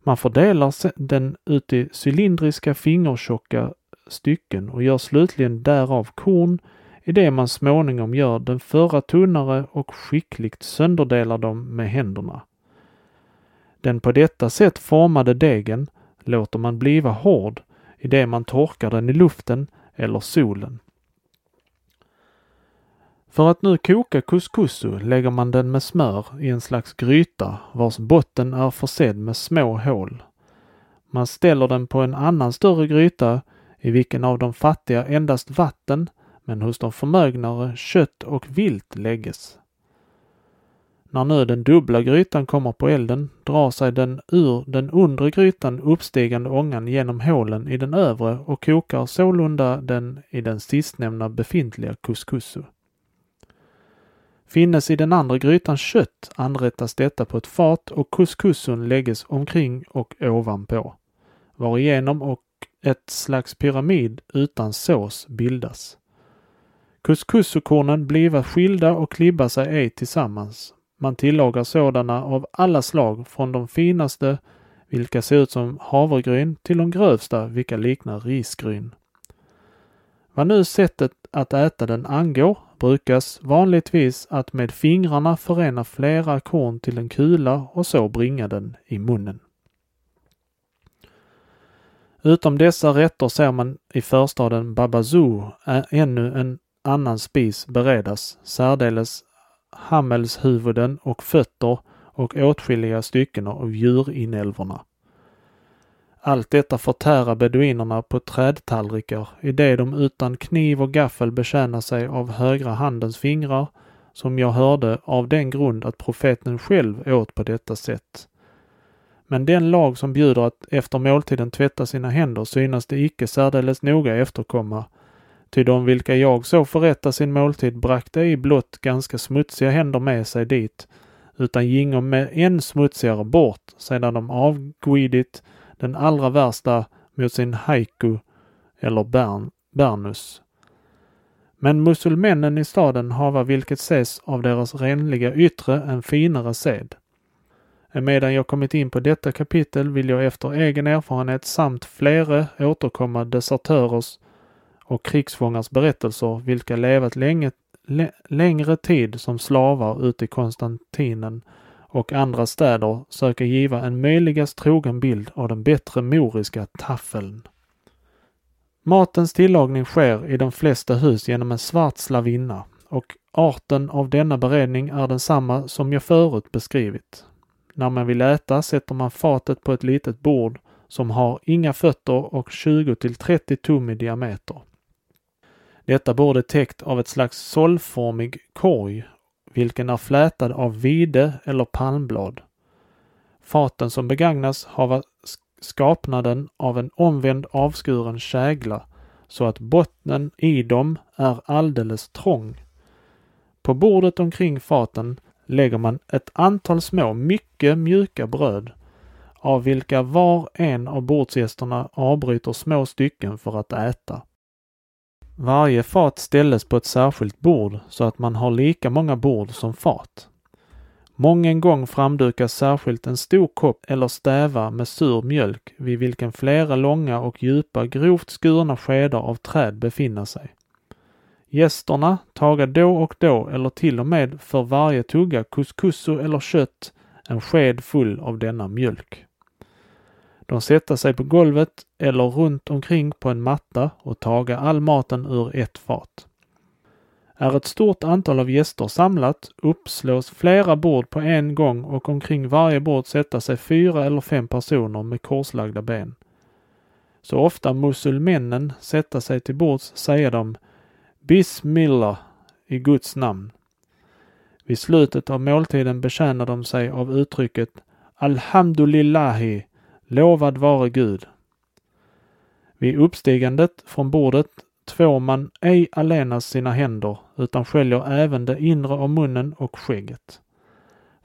Man fördelar den ut i cylindriska fingertjocka stycken och gör slutligen därav korn i det man småningom gör den förra tunnare och skickligt sönderdelar dem med händerna. Den på detta sätt formade degen låter man bliva hård i det man torkar den i luften eller solen. För att nu koka couscousu lägger man den med smör i en slags gryta vars botten är försedd med små hål. Man ställer den på en annan större gryta i vilken av de fattiga endast vatten, men hos de förmögnare kött och vilt lägges. När nu den dubbla grytan kommer på elden drar sig den ur den undre grytan uppstigande ångan genom hålen i den övre och kokar sålunda den i den sistnämnda befintliga couscousu. Finnes i den andra grytan kött anrättas detta på ett fat och couscousun lägges omkring och ovanpå, varigenom och ett slags pyramid utan sås bildas. Couscousukornen bliva skilda och klibba sig ej tillsammans. Man tillagar sådana av alla slag, från de finaste, vilka ser ut som havregryn, till de grövsta, vilka liknar risgryn. Vad nu sättet att äta den angår brukas vanligtvis att med fingrarna förena flera korn till en kula och så bringa den i munnen. Utom dessa rätter ser man i förstaden Babazoo ännu en annan spis beredas, särdeles hammelshuvuden och fötter och åtskilliga stycken av djurinälvorna. Allt detta förtära beduinerna på trädtallrikar i det de utan kniv och gaffel betjänar sig av högra handens fingrar, som jag hörde av den grund att profeten själv åt på detta sätt. Men den lag som bjuder att efter måltiden tvätta sina händer synas det icke särdeles noga efterkomma, ty de vilka jag så förrätta sin måltid brakte i blott ganska smutsiga händer med sig dit, utan gingo med än smutsigare bort sedan de avguidit den allra värsta mot sin haiku eller bern, bernus. Men musulmännen i staden hava vilket ses av deras renliga yttre en finare sed. Medan jag kommit in på detta kapitel vill jag efter egen erfarenhet samt flera återkomma desertörers och krigsfångars berättelser vilka levat länge, längre tid som slavar ute i Konstantinen och andra städer söka giva en möjligast trogen bild av den bättre moriska taffeln. Matens tillagning sker i de flesta hus genom en svart slavinna och arten av denna beredning är densamma som jag förut beskrivit. När man vill äta sätter man fatet på ett litet bord som har inga fötter och 20 till 30 tum i diameter. Detta bord är täckt av ett slags sållformig korg vilken är flätad av vide eller palmblad. Faten som begagnas har skapnaden av en omvänd avskuren kägla så att bottnen i dem är alldeles trång. På bordet omkring faten lägger man ett antal små, mycket mjuka bröd av vilka var en av bordsgästerna avbryter små stycken för att äta. Varje fat ställes på ett särskilt bord så att man har lika många bord som fat. Mången gång framdukas särskilt en stor kopp eller stäva med sur mjölk vid vilken flera långa och djupa grovt skurna skedar av träd befinner sig. Gästerna taga då och då eller till och med för varje tugga couscousso eller kött en sked full av denna mjölk. De sätta sig på golvet eller runt omkring på en matta och taga all maten ur ett fat. Är ett stort antal av gäster samlat uppslås flera bord på en gång och omkring varje bord sätta sig fyra eller fem personer med korslagda ben. Så ofta musulmännen sätta sig till bords säger de Bismillah i Guds namn. Vid slutet av måltiden betjänar de sig av uttrycket Alhamdulillahi Lovad vare Gud. Vid uppstigandet från bordet tvår man ej allenast sina händer utan sköljer även det inre av munnen och skägget.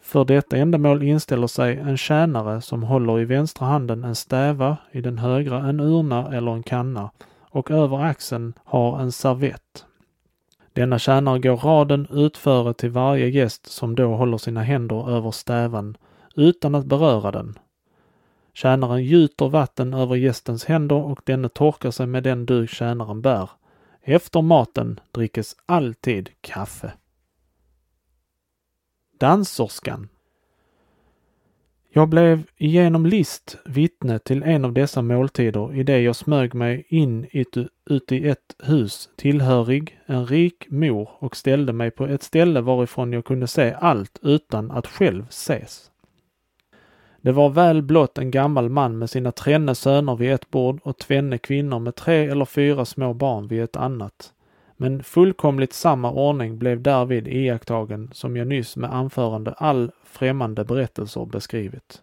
För detta ändamål inställer sig en tjänare som håller i vänstra handen en stäva, i den högra en urna eller en kanna och över axeln har en servett. Denna tjänare går raden utföre till varje gäst som då håller sina händer över stävan utan att beröra den Tjänaren gjuter vatten över gästens händer och denne torkar sig med den duk tjänaren bär. Efter maten drickes alltid kaffe. Danserskan jag blev genom list vittne till en av dessa måltider i det jag smög mig in ut i ett hus tillhörig en rik mor och ställde mig på ett ställe varifrån jag kunde se allt utan att själv ses. Det var väl blott en gammal man med sina tränne söner vid ett bord och tvenne kvinnor med tre eller fyra små barn vid ett annat. Men fullkomligt samma ordning blev därvid iakttagen som jag nyss med anförande all främmande berättelser beskrivit.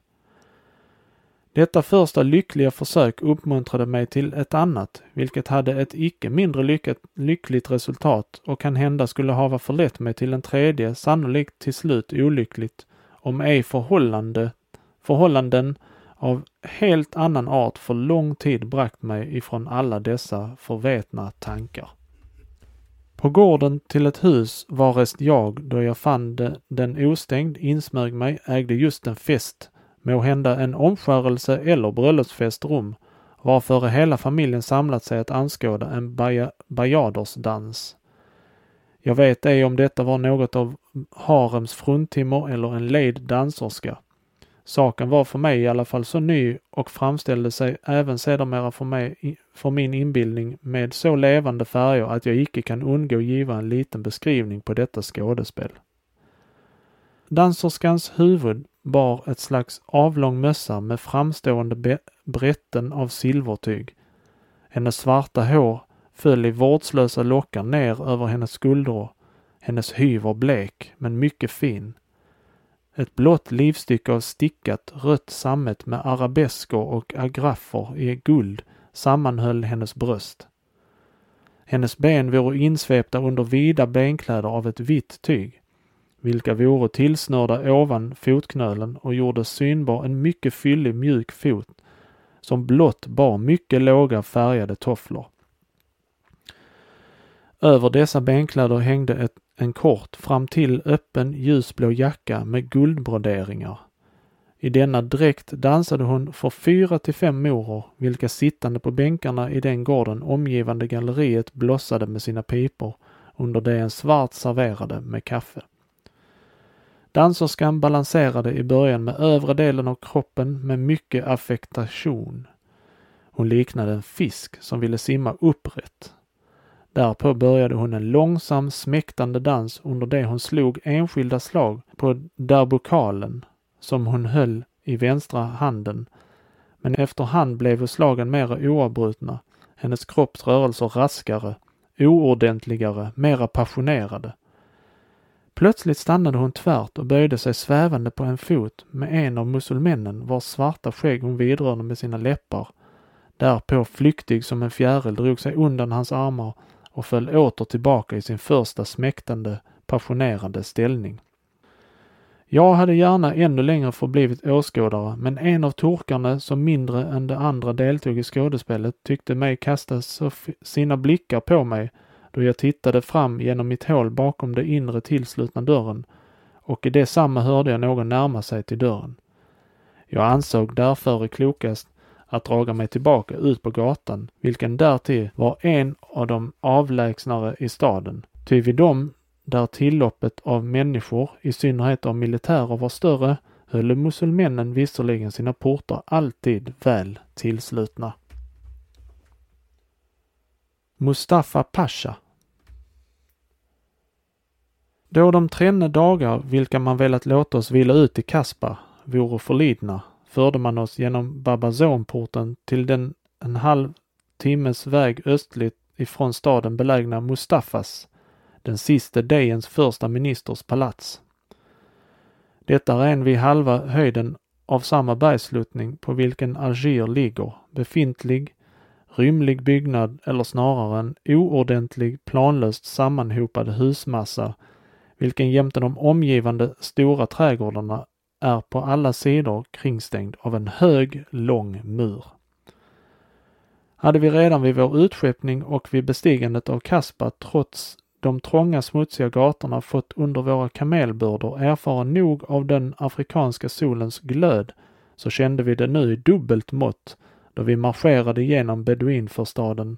Detta första lyckliga försök uppmuntrade mig till ett annat, vilket hade ett icke mindre lyckat, lyckligt resultat och kan hända skulle hava förlett mig till en tredje, sannolikt till slut olyckligt, om ej förhållande, förhållanden av helt annan art för lång tid bragt mig ifrån alla dessa förvetna tankar. På gården till ett hus varest jag, då jag fann den ostängd, insmög mig, ägde just en fest, måhända en omskärelse eller bröllopsfest rum, varför hela familjen samlat sig att anskåda en bajadersdans. Jag vet ej om detta var något av harems fruntimmer eller en lejd danserska. Saken var för mig i alla fall så ny och framställde sig även sedermera för, mig, för min inbildning med så levande färger att jag icke kan undgå giva en liten beskrivning på detta skådespel. Danserskans huvud bar ett slags avlång mössa med framstående brätten av silvertyg. Hennes svarta hår föll i vårdslösa lockar ner över hennes skuldror. Hennes hy var blek, men mycket fin. Ett blått livstycke av stickat rött sammet med arabesker och agraffer i guld sammanhöll hennes bröst. Hennes ben vore insvepta under vida benkläder av ett vitt tyg, vilka vore tillsnörda ovan fotknölen och gjorde synbar en mycket fyllig mjuk fot, som blott bar mycket låga färgade tofflor. Över dessa benkläder hängde ett en kort fram till öppen ljusblå jacka med guldbroderingar. I denna dräkt dansade hon för fyra till fem moror, vilka sittande på bänkarna i den gården omgivande galleriet blossade med sina pipor under det en svart serverade med kaffe. Danserskan balanserade i början med övre delen av kroppen med mycket affektation. Hon liknade en fisk som ville simma upprätt. Därpå började hon en långsam smäktande dans under det hon slog enskilda slag på derbokalen, som hon höll i vänstra handen. Men efterhand blev slagen mera oavbrutna, hennes kropps rörelser raskare, oordentligare, mera passionerade. Plötsligt stannade hon tvärt och böjde sig svävande på en fot med en av musulmännen, vars svarta skägg hon vidrörde med sina läppar. Därpå flyktig som en fjäril drog sig undan hans armar och föll åter tillbaka i sin första smäktande, passionerande ställning. Jag hade gärna ännu längre förblivit åskådare, men en av turkarna som mindre än de andra deltog i skådespelet tyckte mig kasta sina blickar på mig då jag tittade fram genom mitt hål bakom den inre tillslutna dörren och i detsamma hörde jag någon närma sig till dörren. Jag ansåg därför klokast att draga mig tillbaka ut på gatan, vilken därtill var en av de avlägsnare i staden. Ty vid dem där tilloppet av människor, i synnerhet av militärer, var större, höll muselmännen visserligen sina portar alltid väl tillslutna. Mustafa Pasha Då de tränne dagar, vilka man velat låta oss vila ut i Kaspar, vore förlidna, förde man oss genom Babazonporten till den en halv timmes väg östligt ifrån staden belägna Mustafas, den siste Dejens första ministers palats. Detta är en vid halva höjden av samma bergsluttning på vilken Alger ligger, befintlig, rymlig byggnad eller snarare en oordentlig planlöst sammanhopad husmassa, vilken jämte de omgivande stora trädgårdarna är på alla sidor kringstängd av en hög, lång mur. Hade vi redan vid vår utskeppning och vid bestigandet av Kaspar trots de trånga smutsiga gatorna fått under våra kamelbördor erfara nog av den afrikanska solens glöd så kände vi det nu i dubbelt mått då vi marscherade genom beduinförstaden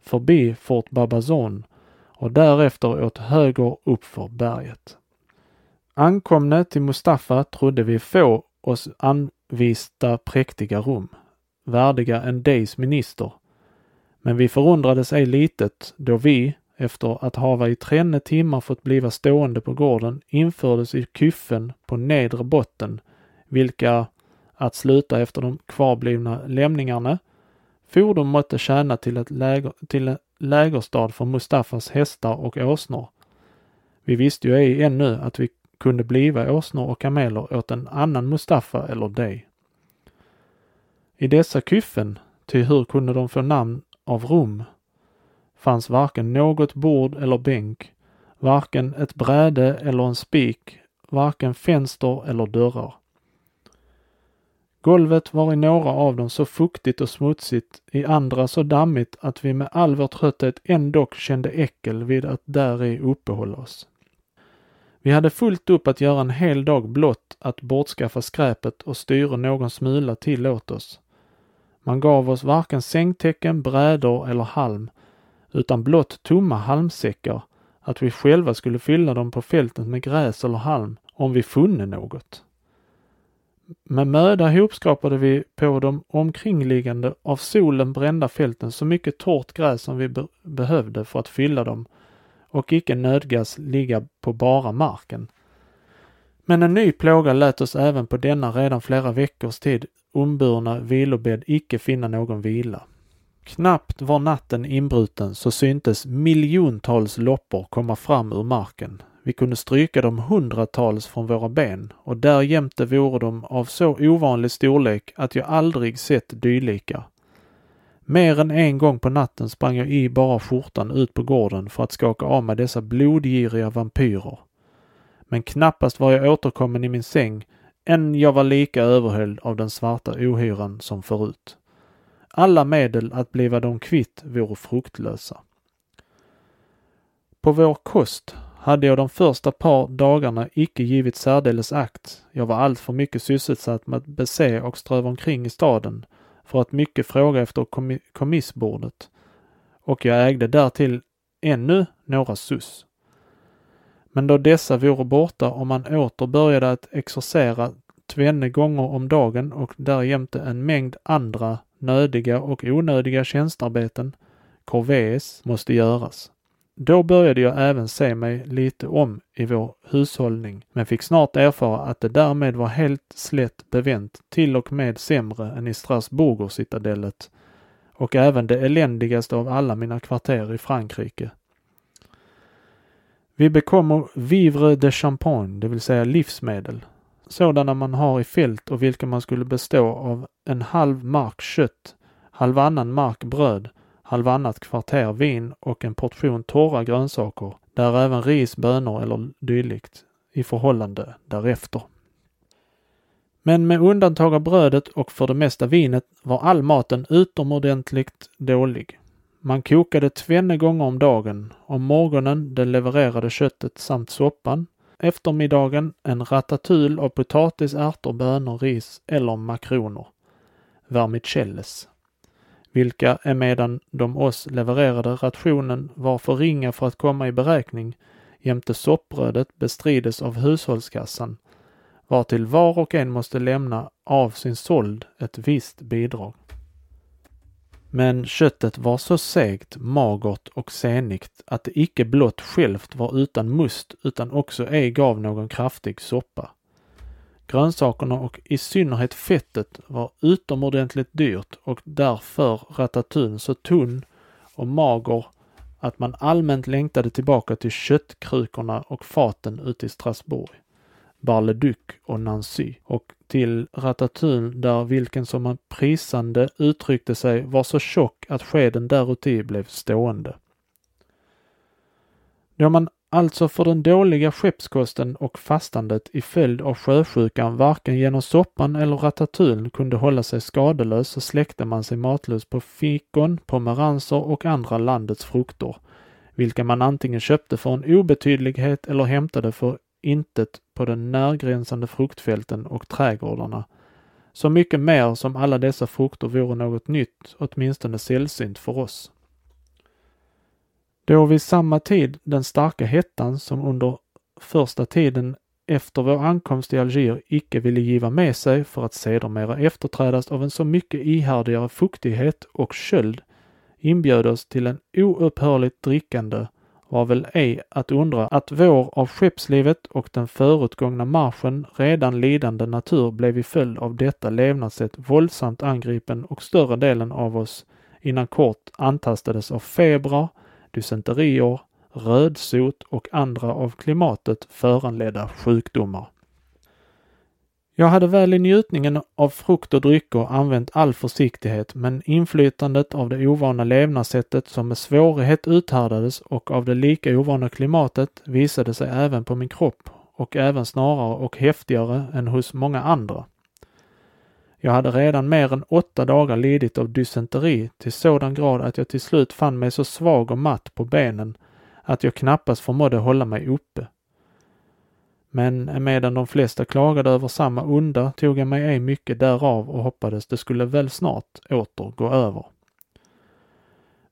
förbi Fort Babazon och därefter åt höger uppför berget. Ankomne till Mustafa trodde vi få oss anvista präktiga rum, värdiga en dejs minister. Men vi förundrades ej litet då vi, efter att hava i trenne timmar fått bliva stående på gården, infördes i kyffen på nedre botten, vilka, att sluta efter de kvarblivna lämningarna, fordon måtte tjäna till, ett läger, till en lägerstad för Mustafas hästar och åsnor. Vi visste ju ej ännu att vi kunde bliva åsnor och kameler åt en annan Mustafa eller dig. I dessa kyffen, ty hur kunde de få namn av Rom? fanns varken något bord eller bänk, varken ett bräde eller en spik, varken fönster eller dörrar. Golvet var i några av dem så fuktigt och smutsigt, i andra så dammigt att vi med all vår trötthet ändock kände äckel vid att däri uppehålla oss. Vi hade fullt upp att göra en hel dag blott att bortskaffa skräpet och styra någon smula till åt oss. Man gav oss varken sängtäcken, brädor eller halm, utan blott tomma halmsäckar, att vi själva skulle fylla dem på fältet med gräs eller halm om vi funne något. Med möda hopskrapade vi på de omkringliggande av solen brända fälten så mycket torrt gräs som vi be behövde för att fylla dem och icke nödgas ligga på bara marken. Men en ny plåga lät oss även på denna redan flera veckors tid omburna vilobädd icke finna någon vila. Knappt var natten inbruten så syntes miljontals loppor komma fram ur marken. Vi kunde stryka dem hundratals från våra ben och därjämte vore de av så ovanlig storlek att jag aldrig sett dylika. Mer än en gång på natten sprang jag i bara skjortan ut på gården för att skaka av mig dessa blodgiriga vampyrer. Men knappast var jag återkommen i min säng än jag var lika överhöljd av den svarta ohyran som förut. Alla medel att bliva dem kvitt vore fruktlösa. På vår kost hade jag de första par dagarna icke givit särdeles akt. Jag var alltför mycket sysselsatt med att bese och ströva omkring i staden för att mycket fråga efter kommissbordet. Och jag ägde därtill ännu några sus. Men då dessa vore borta och man åter började att exercera tvenne gånger om dagen och därjämte en mängd andra nödiga och onödiga tjänstarbeten, corvées, måste göras. Då började jag även se mig lite om i vår hushållning, men fick snart erfara att det därmed var helt slätt bevänt, till och med sämre än i Strasbourg-citadellet och även det eländigaste av alla mina kvarter i Frankrike. Vi bekommer vivre de champagne, det vill säga livsmedel, sådana man har i fält och vilka man skulle bestå av en halv mark kött, halvannan mark bröd, halvannat kvarter vin och en portion torra grönsaker, där även ris, bönor eller dylikt i förhållande därefter. Men med undantag av brödet och för det mesta vinet var all maten utomordentligt dålig. Man kokade tvenne gånger om dagen. Om morgonen det levererade köttet samt soppan. Eftermiddagen en ratatouille av potatis, ärtor, bönor, ris eller makroner. Vermicelles vilka emedan de oss levererade rationen var för ringa för att komma i beräkning jämte soppbrödet bestrides av hushållskassan, vartill var och en måste lämna av sin såld ett visst bidrag. Men köttet var så segt, magert och senigt att det icke blott självt var utan must utan också ej gav någon kraftig soppa. Grönsakerna och i synnerhet fettet var utomordentligt dyrt och därför ratatouille så tunn och mager att man allmänt längtade tillbaka till köttkrukorna och faten ute i Strasbourg, Bar-le-Duc och Nancy och till ratatouille där vilken som man prisande uttryckte sig var så tjock att skeden däruti blev stående. Då man Alltså för den dåliga skeppskosten och fastandet i följd av sjösjukan varken genom soppan eller ratatouille kunde hålla sig skadelös så släckte man sig matlös på fikon, pomeranser och andra landets frukter, vilka man antingen köpte för en obetydlighet eller hämtade för intet på den närgränsande fruktfälten och trädgårdarna. Så mycket mer som alla dessa frukter vore något nytt, åtminstone sällsynt för oss. Då vid samma tid den starka hettan som under första tiden efter vår ankomst i Alger icke ville giva med sig för att sedermera efterträdas av en så mycket ihärdigare fuktighet och köld inbjöd oss till en oupphörligt drickande var väl ej att undra att vår av skeppslivet och den förutgångna marschen redan lidande natur blev i följd av detta levnadssätt våldsamt angripen och större delen av oss innan kort antastades av febrar, dysenterier, rödsot och andra av klimatet föranledda sjukdomar. Jag hade väl i njutningen av frukt och drycker använt all försiktighet, men inflytandet av det ovana levnadssättet som med svårighet uthärdades och av det lika ovana klimatet visade sig även på min kropp och även snarare och häftigare än hos många andra. Jag hade redan mer än åtta dagar lidit av dysenteri till sådan grad att jag till slut fann mig så svag och matt på benen att jag knappast förmådde hålla mig uppe. Men medan de flesta klagade över samma onda tog jag mig ej mycket därav och hoppades det skulle väl snart åter gå över.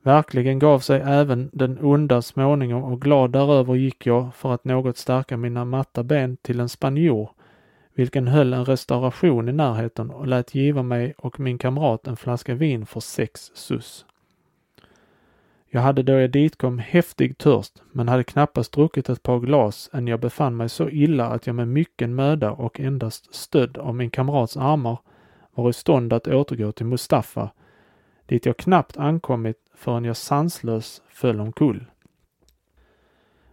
Verkligen gav sig även den onda småningom och glad däröver gick jag för att något stärka mina matta ben till en spanjor, vilken höll en restauration i närheten och lät giva mig och min kamrat en flaska vin för sex sus. Jag hade då jag ditkom häftig törst, men hade knappast druckit ett par glas än jag befann mig så illa att jag med mycken möda och endast stödd av min kamrats armar var i stånd att återgå till Mustafa, dit jag knappt ankommit förrän jag sanslös föll omkull.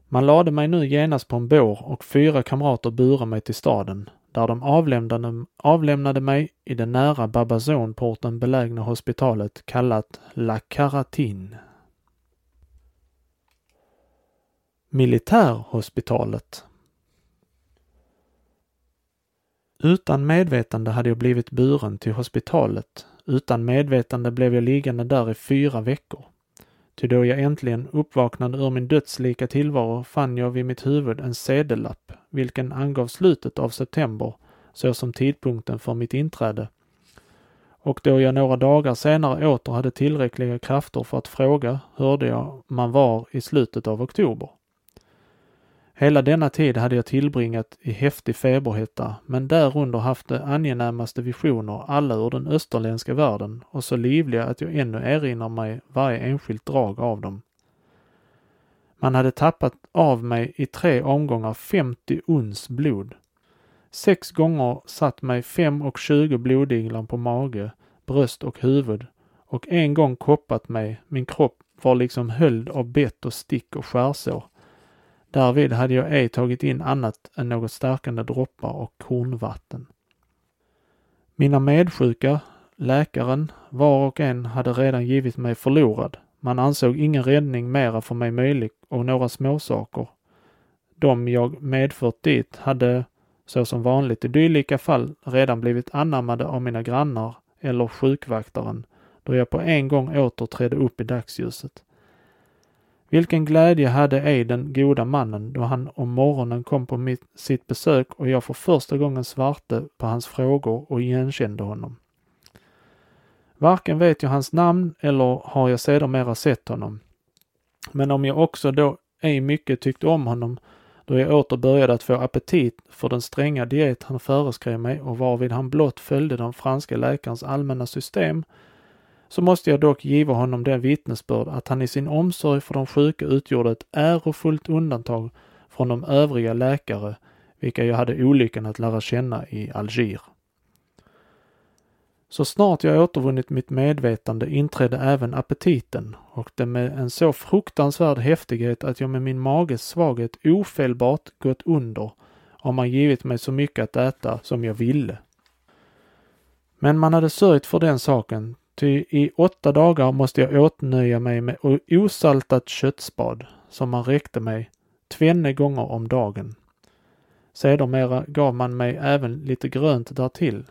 Man lade mig nu genast på en bår och fyra kamrater burade mig till staden, där de avlämnade, avlämnade mig i det nära Babazonporten belägna hospitalet kallat La Caratine. Militärhospitalet. Utan medvetande hade jag blivit buren till hospitalet. Utan medvetande blev jag liggande där i fyra veckor. Ty då jag äntligen uppvaknade ur min dödslika tillvaro fann jag vid mitt huvud en sedellapp, vilken angav slutet av september såsom tidpunkten för mitt inträde. Och då jag några dagar senare åter hade tillräckliga krafter för att fråga hörde jag man var i slutet av oktober. Hela denna tid hade jag tillbringat i häftig feberhetta, men därunder haft de angenämaste visioner, alla ur den österländska världen och så livliga att jag ännu erinrar mig varje enskilt drag av dem. Man hade tappat av mig i tre omgångar 50 uns blod. Sex gånger satt mig fem och tjugo blodiglar på mage, bröst och huvud och en gång koppat mig, min kropp var liksom höljd av bett och stick och skärsår Därvid hade jag ej tagit in annat än något stärkande droppar och kornvatten. Mina medsjuka, läkaren, var och en hade redan givit mig förlorad. Man ansåg ingen räddning mera för mig möjlig och några småsaker. De jag medfört dit hade, så som vanligt i dylika fall, redan blivit anammade av mina grannar eller sjukvaktaren, då jag på en gång åter trädde upp i dagsljuset. Vilken glädje hade ej den goda mannen då han om morgonen kom på mitt, sitt besök och jag för första gången svarte på hans frågor och igenkände honom. Varken vet jag hans namn eller har jag sedermera sett honom. Men om jag också då ej mycket tyckte om honom då jag åter började att få appetit för den stränga diet han föreskrev mig och varvid han blott följde den franska läkarens allmänna system så måste jag dock giva honom det vittnesbörd att han i sin omsorg för de sjuka utgjorde ett ärofullt undantag från de övriga läkare, vilka jag hade olyckan att lära känna i Alger. Så snart jag återvunnit mitt medvetande inträdde även aptiten och det med en så fruktansvärd häftighet att jag med min mages svaghet ofelbart gått under om man givit mig så mycket att äta som jag ville. Men man hade sörjt för den saken Ty i åtta dagar måste jag åtnöja mig med osaltat köttspad som man räckte mig tvenne gånger om dagen. Sedermera gav man mig även lite grönt därtill,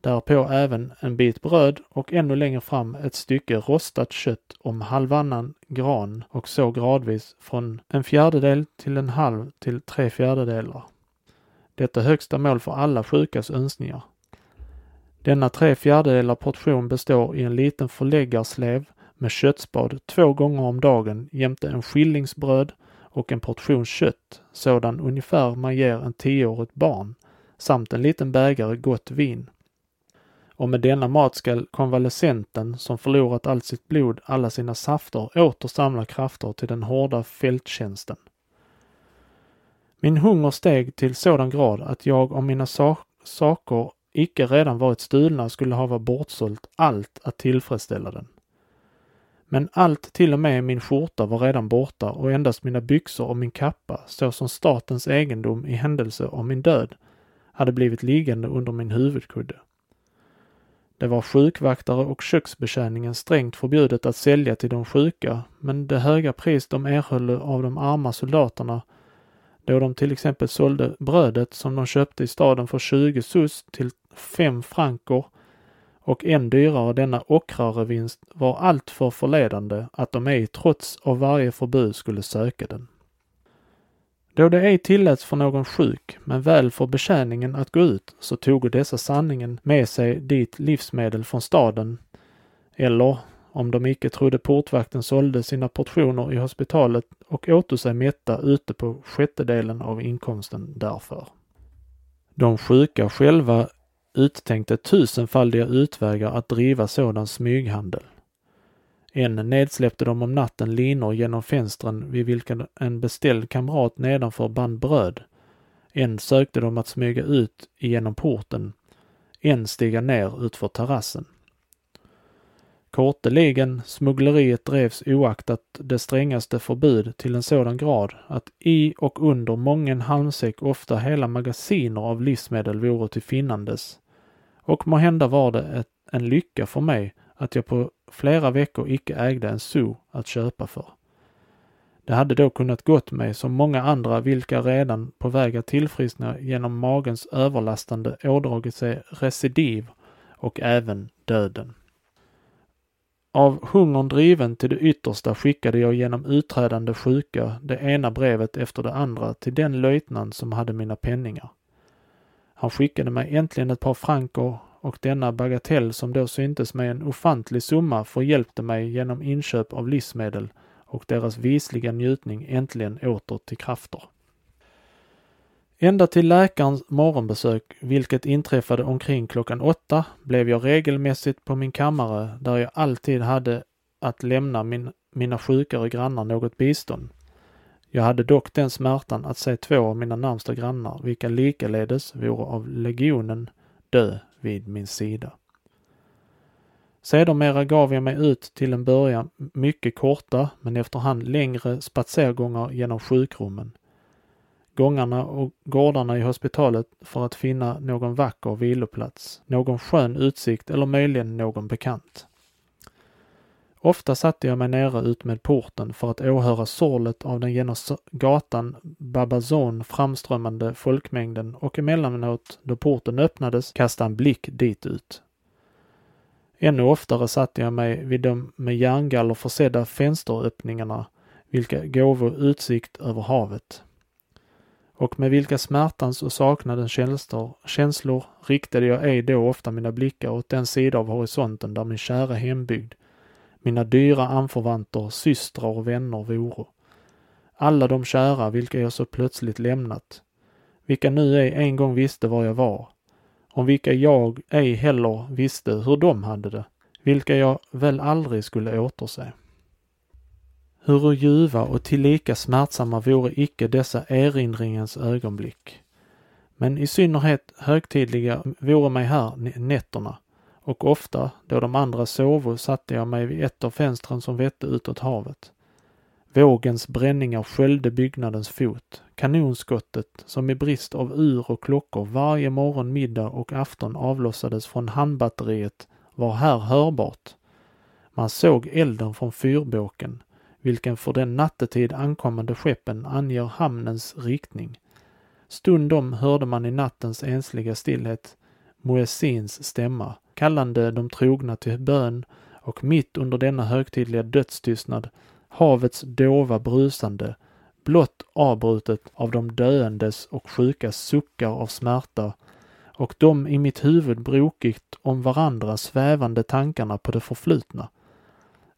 därpå även en bit bröd och ännu längre fram ett stycke rostat kött om halvannan gran och så gradvis från en fjärdedel till en halv till tre fjärdedelar. Detta högsta mål för alla sjukas önskningar. Denna tre fjärdedelar portion består i en liten förläggarslev med köttspad två gånger om dagen jämte en skillingsbröd och en portion kött, sådan ungefär man ger en tioårigt barn, samt en liten bägare gott vin. Och med denna mat skall konvalescenten, som förlorat allt sitt blod, alla sina safter, åter samla krafter till den hårda fälttjänsten. Min hunger steg till sådan grad att jag om mina saker icke redan varit stulna skulle hava bortsålt allt att tillfredsställa den. Men allt, till och med min skjorta, var redan borta och endast mina byxor och min kappa, såsom statens egendom i händelse av min död, hade blivit liggande under min huvudkudde. Det var sjukvaktare och köksbetjäningen strängt förbjudet att sälja till de sjuka, men det höga pris de erhöll av de arma soldaterna då de till exempel sålde brödet som de köpte i staden för 20 sus till 5 franker och än dyrare denna ockrare vinst var alltför förledande att de ej trots av varje förbud skulle söka den. Då det ej tilläts för någon sjuk, men väl för betjäningen att gå ut, så tog dessa sanningen med sig dit livsmedel från staden, eller, om de icke trodde portvakten sålde sina portioner i hospitalet och åtog sig mätta ute på sjättedelen av inkomsten därför. De sjuka själva uttänkte tusenfaldiga utvägar att driva sådan smyghandel. En nedsläppte de om natten linor genom fönstren vid vilka en beställd kamrat nedanför band bröd. En sökte de att smyga ut genom porten. En stiga ner utför terrassen. Korteligen smuggleriet drevs oaktat det strängaste förbud till en sådan grad att i och under mången halmsäck ofta hela magasiner av livsmedel vore till finnandes. Och må hända var det ett, en lycka för mig att jag på flera veckor icke ägde en so att köpa för. Det hade då kunnat gått mig som många andra vilka redan på väg att tillfriskna genom magens överlastande ådragit sig recidiv och även döden. Av hungern driven till det yttersta skickade jag genom utträdande sjuka det ena brevet efter det andra till den löjtnant som hade mina penningar. Han skickade mig äntligen ett par franker och denna bagatell som då syntes mig en ofantlig summa förhjälpte mig genom inköp av livsmedel och deras visliga njutning äntligen åter till krafter. Ända till läkarens morgonbesök, vilket inträffade omkring klockan åtta, blev jag regelmässigt på min kammare där jag alltid hade att lämna min, mina sjukare grannar något bistånd. Jag hade dock den smärtan att se två av mina närmsta grannar, vilka likaledes vore av legionen, dö vid min sida. Sedermera gav jag mig ut till en början mycket korta men efterhand längre spatsergångar genom sjukrummen, gångarna och gårdarna i hospitalet för att finna någon vacker viloplats, någon skön utsikt eller möjligen någon bekant. Ofta satte jag mig nere ut med porten för att åhöra sorlet av den genom gatan Babazon framströmmande folkmängden och emellanåt, då porten öppnades, kasta en blick dit ut. Ännu oftare satte jag mig vid de med järngaller försedda fönsteröppningarna, vilka gåvo utsikt över havet. Och med vilka smärtans och saknadens känslor, känslor riktade jag ej då ofta mina blickar åt den sida av horisonten där min kära hembygd, mina dyra anförvanter, systrar och vänner voro. Alla de kära vilka jag så plötsligt lämnat, vilka nu ej en gång visste var jag var, om vilka jag ej heller visste hur de hade det, vilka jag väl aldrig skulle återse. Hur ljuva och tillika smärtsamma vore icke dessa erinringens ögonblick. Men i synnerhet högtidliga vore mig här nätterna, och ofta, då de andra sovo, satte jag mig vid ett av fönstren som vette utåt havet. Vågens bränningar sköljde byggnadens fot. Kanonskottet, som i brist av ur och klockor varje morgon, middag och afton avlossades från handbatteriet, var här hörbart. Man såg elden från fyrbåken, vilken för den nattetid ankommande skeppen anger hamnens riktning. Stundom hörde man i nattens ensliga stillhet Muezzins stämma, kallande de trogna till bön och mitt under denna högtidliga dödstystnad havets dova brusande, blott avbrutet av de döendes och sjukas suckar av smärta och de i mitt huvud brokigt om varandra svävande tankarna på det förflutna.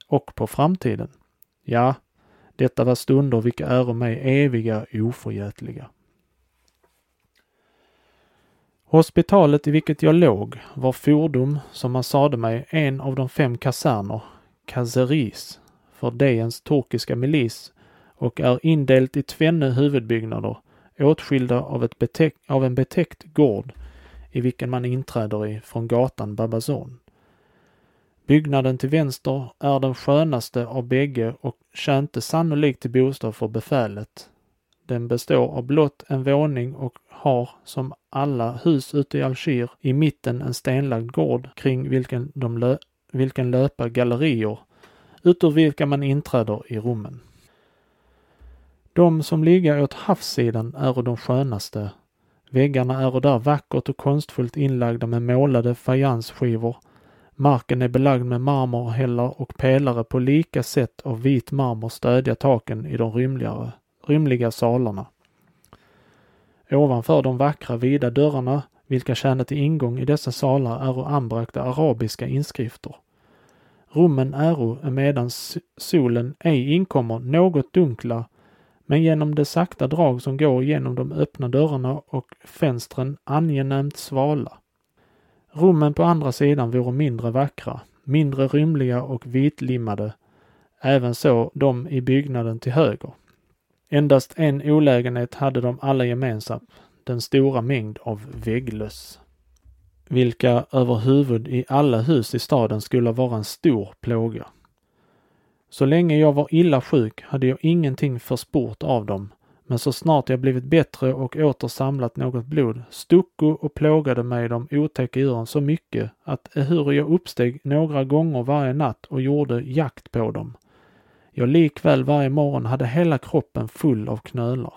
och på framtiden. Ja, detta var stunder vilka äro mig eviga oförgätliga. Hospitalet i vilket jag låg var fordom, som man sade mig, en av de fem kaserner, kaseris, för Dejens turkiska milis och är indelt i tvenne huvudbyggnader, åtskilda av, ett betäck, av en betäckt gård i vilken man inträder i från gatan Babazon. Byggnaden till vänster är den skönaste av bägge och tjänte sannolikt till bostad för befälet. Den består av blott en våning och har, som alla hus ute i Alger, i mitten en stenlagd gård kring vilken, de lö vilken löper gallerier, utav vilka man inträder i rummen. De som ligger åt havssidan är de skönaste. Väggarna är där vackert och konstfullt inlagda med målade fajansskivor. Marken är belagd med marmorhällar och pelare på lika sätt av vit marmor stödja taken i de rymligare, rymliga salarna. Ovanför de vackra vida dörrarna, vilka tjänar till ingång i dessa salar, är anbragta arabiska inskrifter. Rummen äro emedan solen ej inkommer något dunkla men genom det sakta drag som går genom de öppna dörrarna och fönstren angenämt svala. Rummen på andra sidan vore mindre vackra, mindre rymliga och vitlimmade, även så de i byggnaden till höger. Endast en olägenhet hade de alla gemensamt, den stora mängd av vägglöss, vilka överhuvud i alla hus i staden skulle vara en stor plåga. Så länge jag var illa sjuk hade jag ingenting försport av dem, men så snart jag blivit bättre och åter samlat något blod stucko och plågade mig de otäcka djuren så mycket att ehuru jag uppsteg några gånger varje natt och gjorde jakt på dem, jag likväl varje morgon hade hela kroppen full av knölar.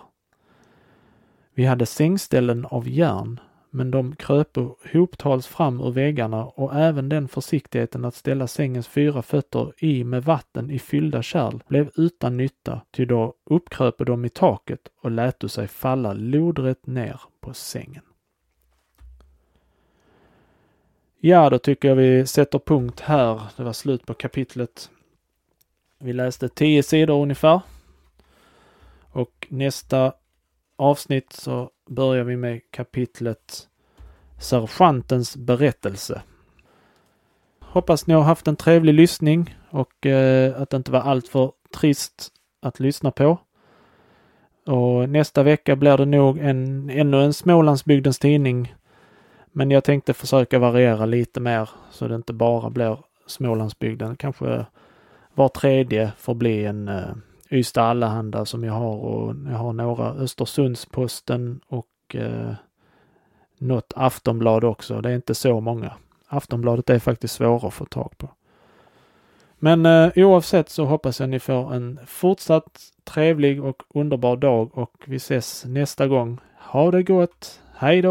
Vi hade sängställen av järn, men de kröpo hoptals fram ur väggarna och även den försiktigheten att ställa sängens fyra fötter i med vatten i fyllda kärl blev utan nytta, ty då uppkröpo de i taket och läto sig falla lodrätt ner på sängen. Ja, då tycker jag vi sätter punkt här. Det var slut på kapitlet. Vi läste tio sidor ungefär. Och nästa avsnitt så börjar vi med kapitlet Sergeantens berättelse. Hoppas ni har haft en trevlig lyssning och eh, att det inte var alltför trist att lyssna på. Och nästa vecka blir det nog en, ännu en Smålandsbygdens tidning. Men jag tänkte försöka variera lite mer så det inte bara blir Smålandsbygden. Kanske var tredje får bli en eh, Ystad Allehanda som jag har och jag har några Östersundsposten och eh, något Aftonblad också. Det är inte så många. Aftonbladet är faktiskt svårare att få tag på. Men eh, oavsett så hoppas jag ni får en fortsatt trevlig och underbar dag och vi ses nästa gång. Ha det gott! Hej då!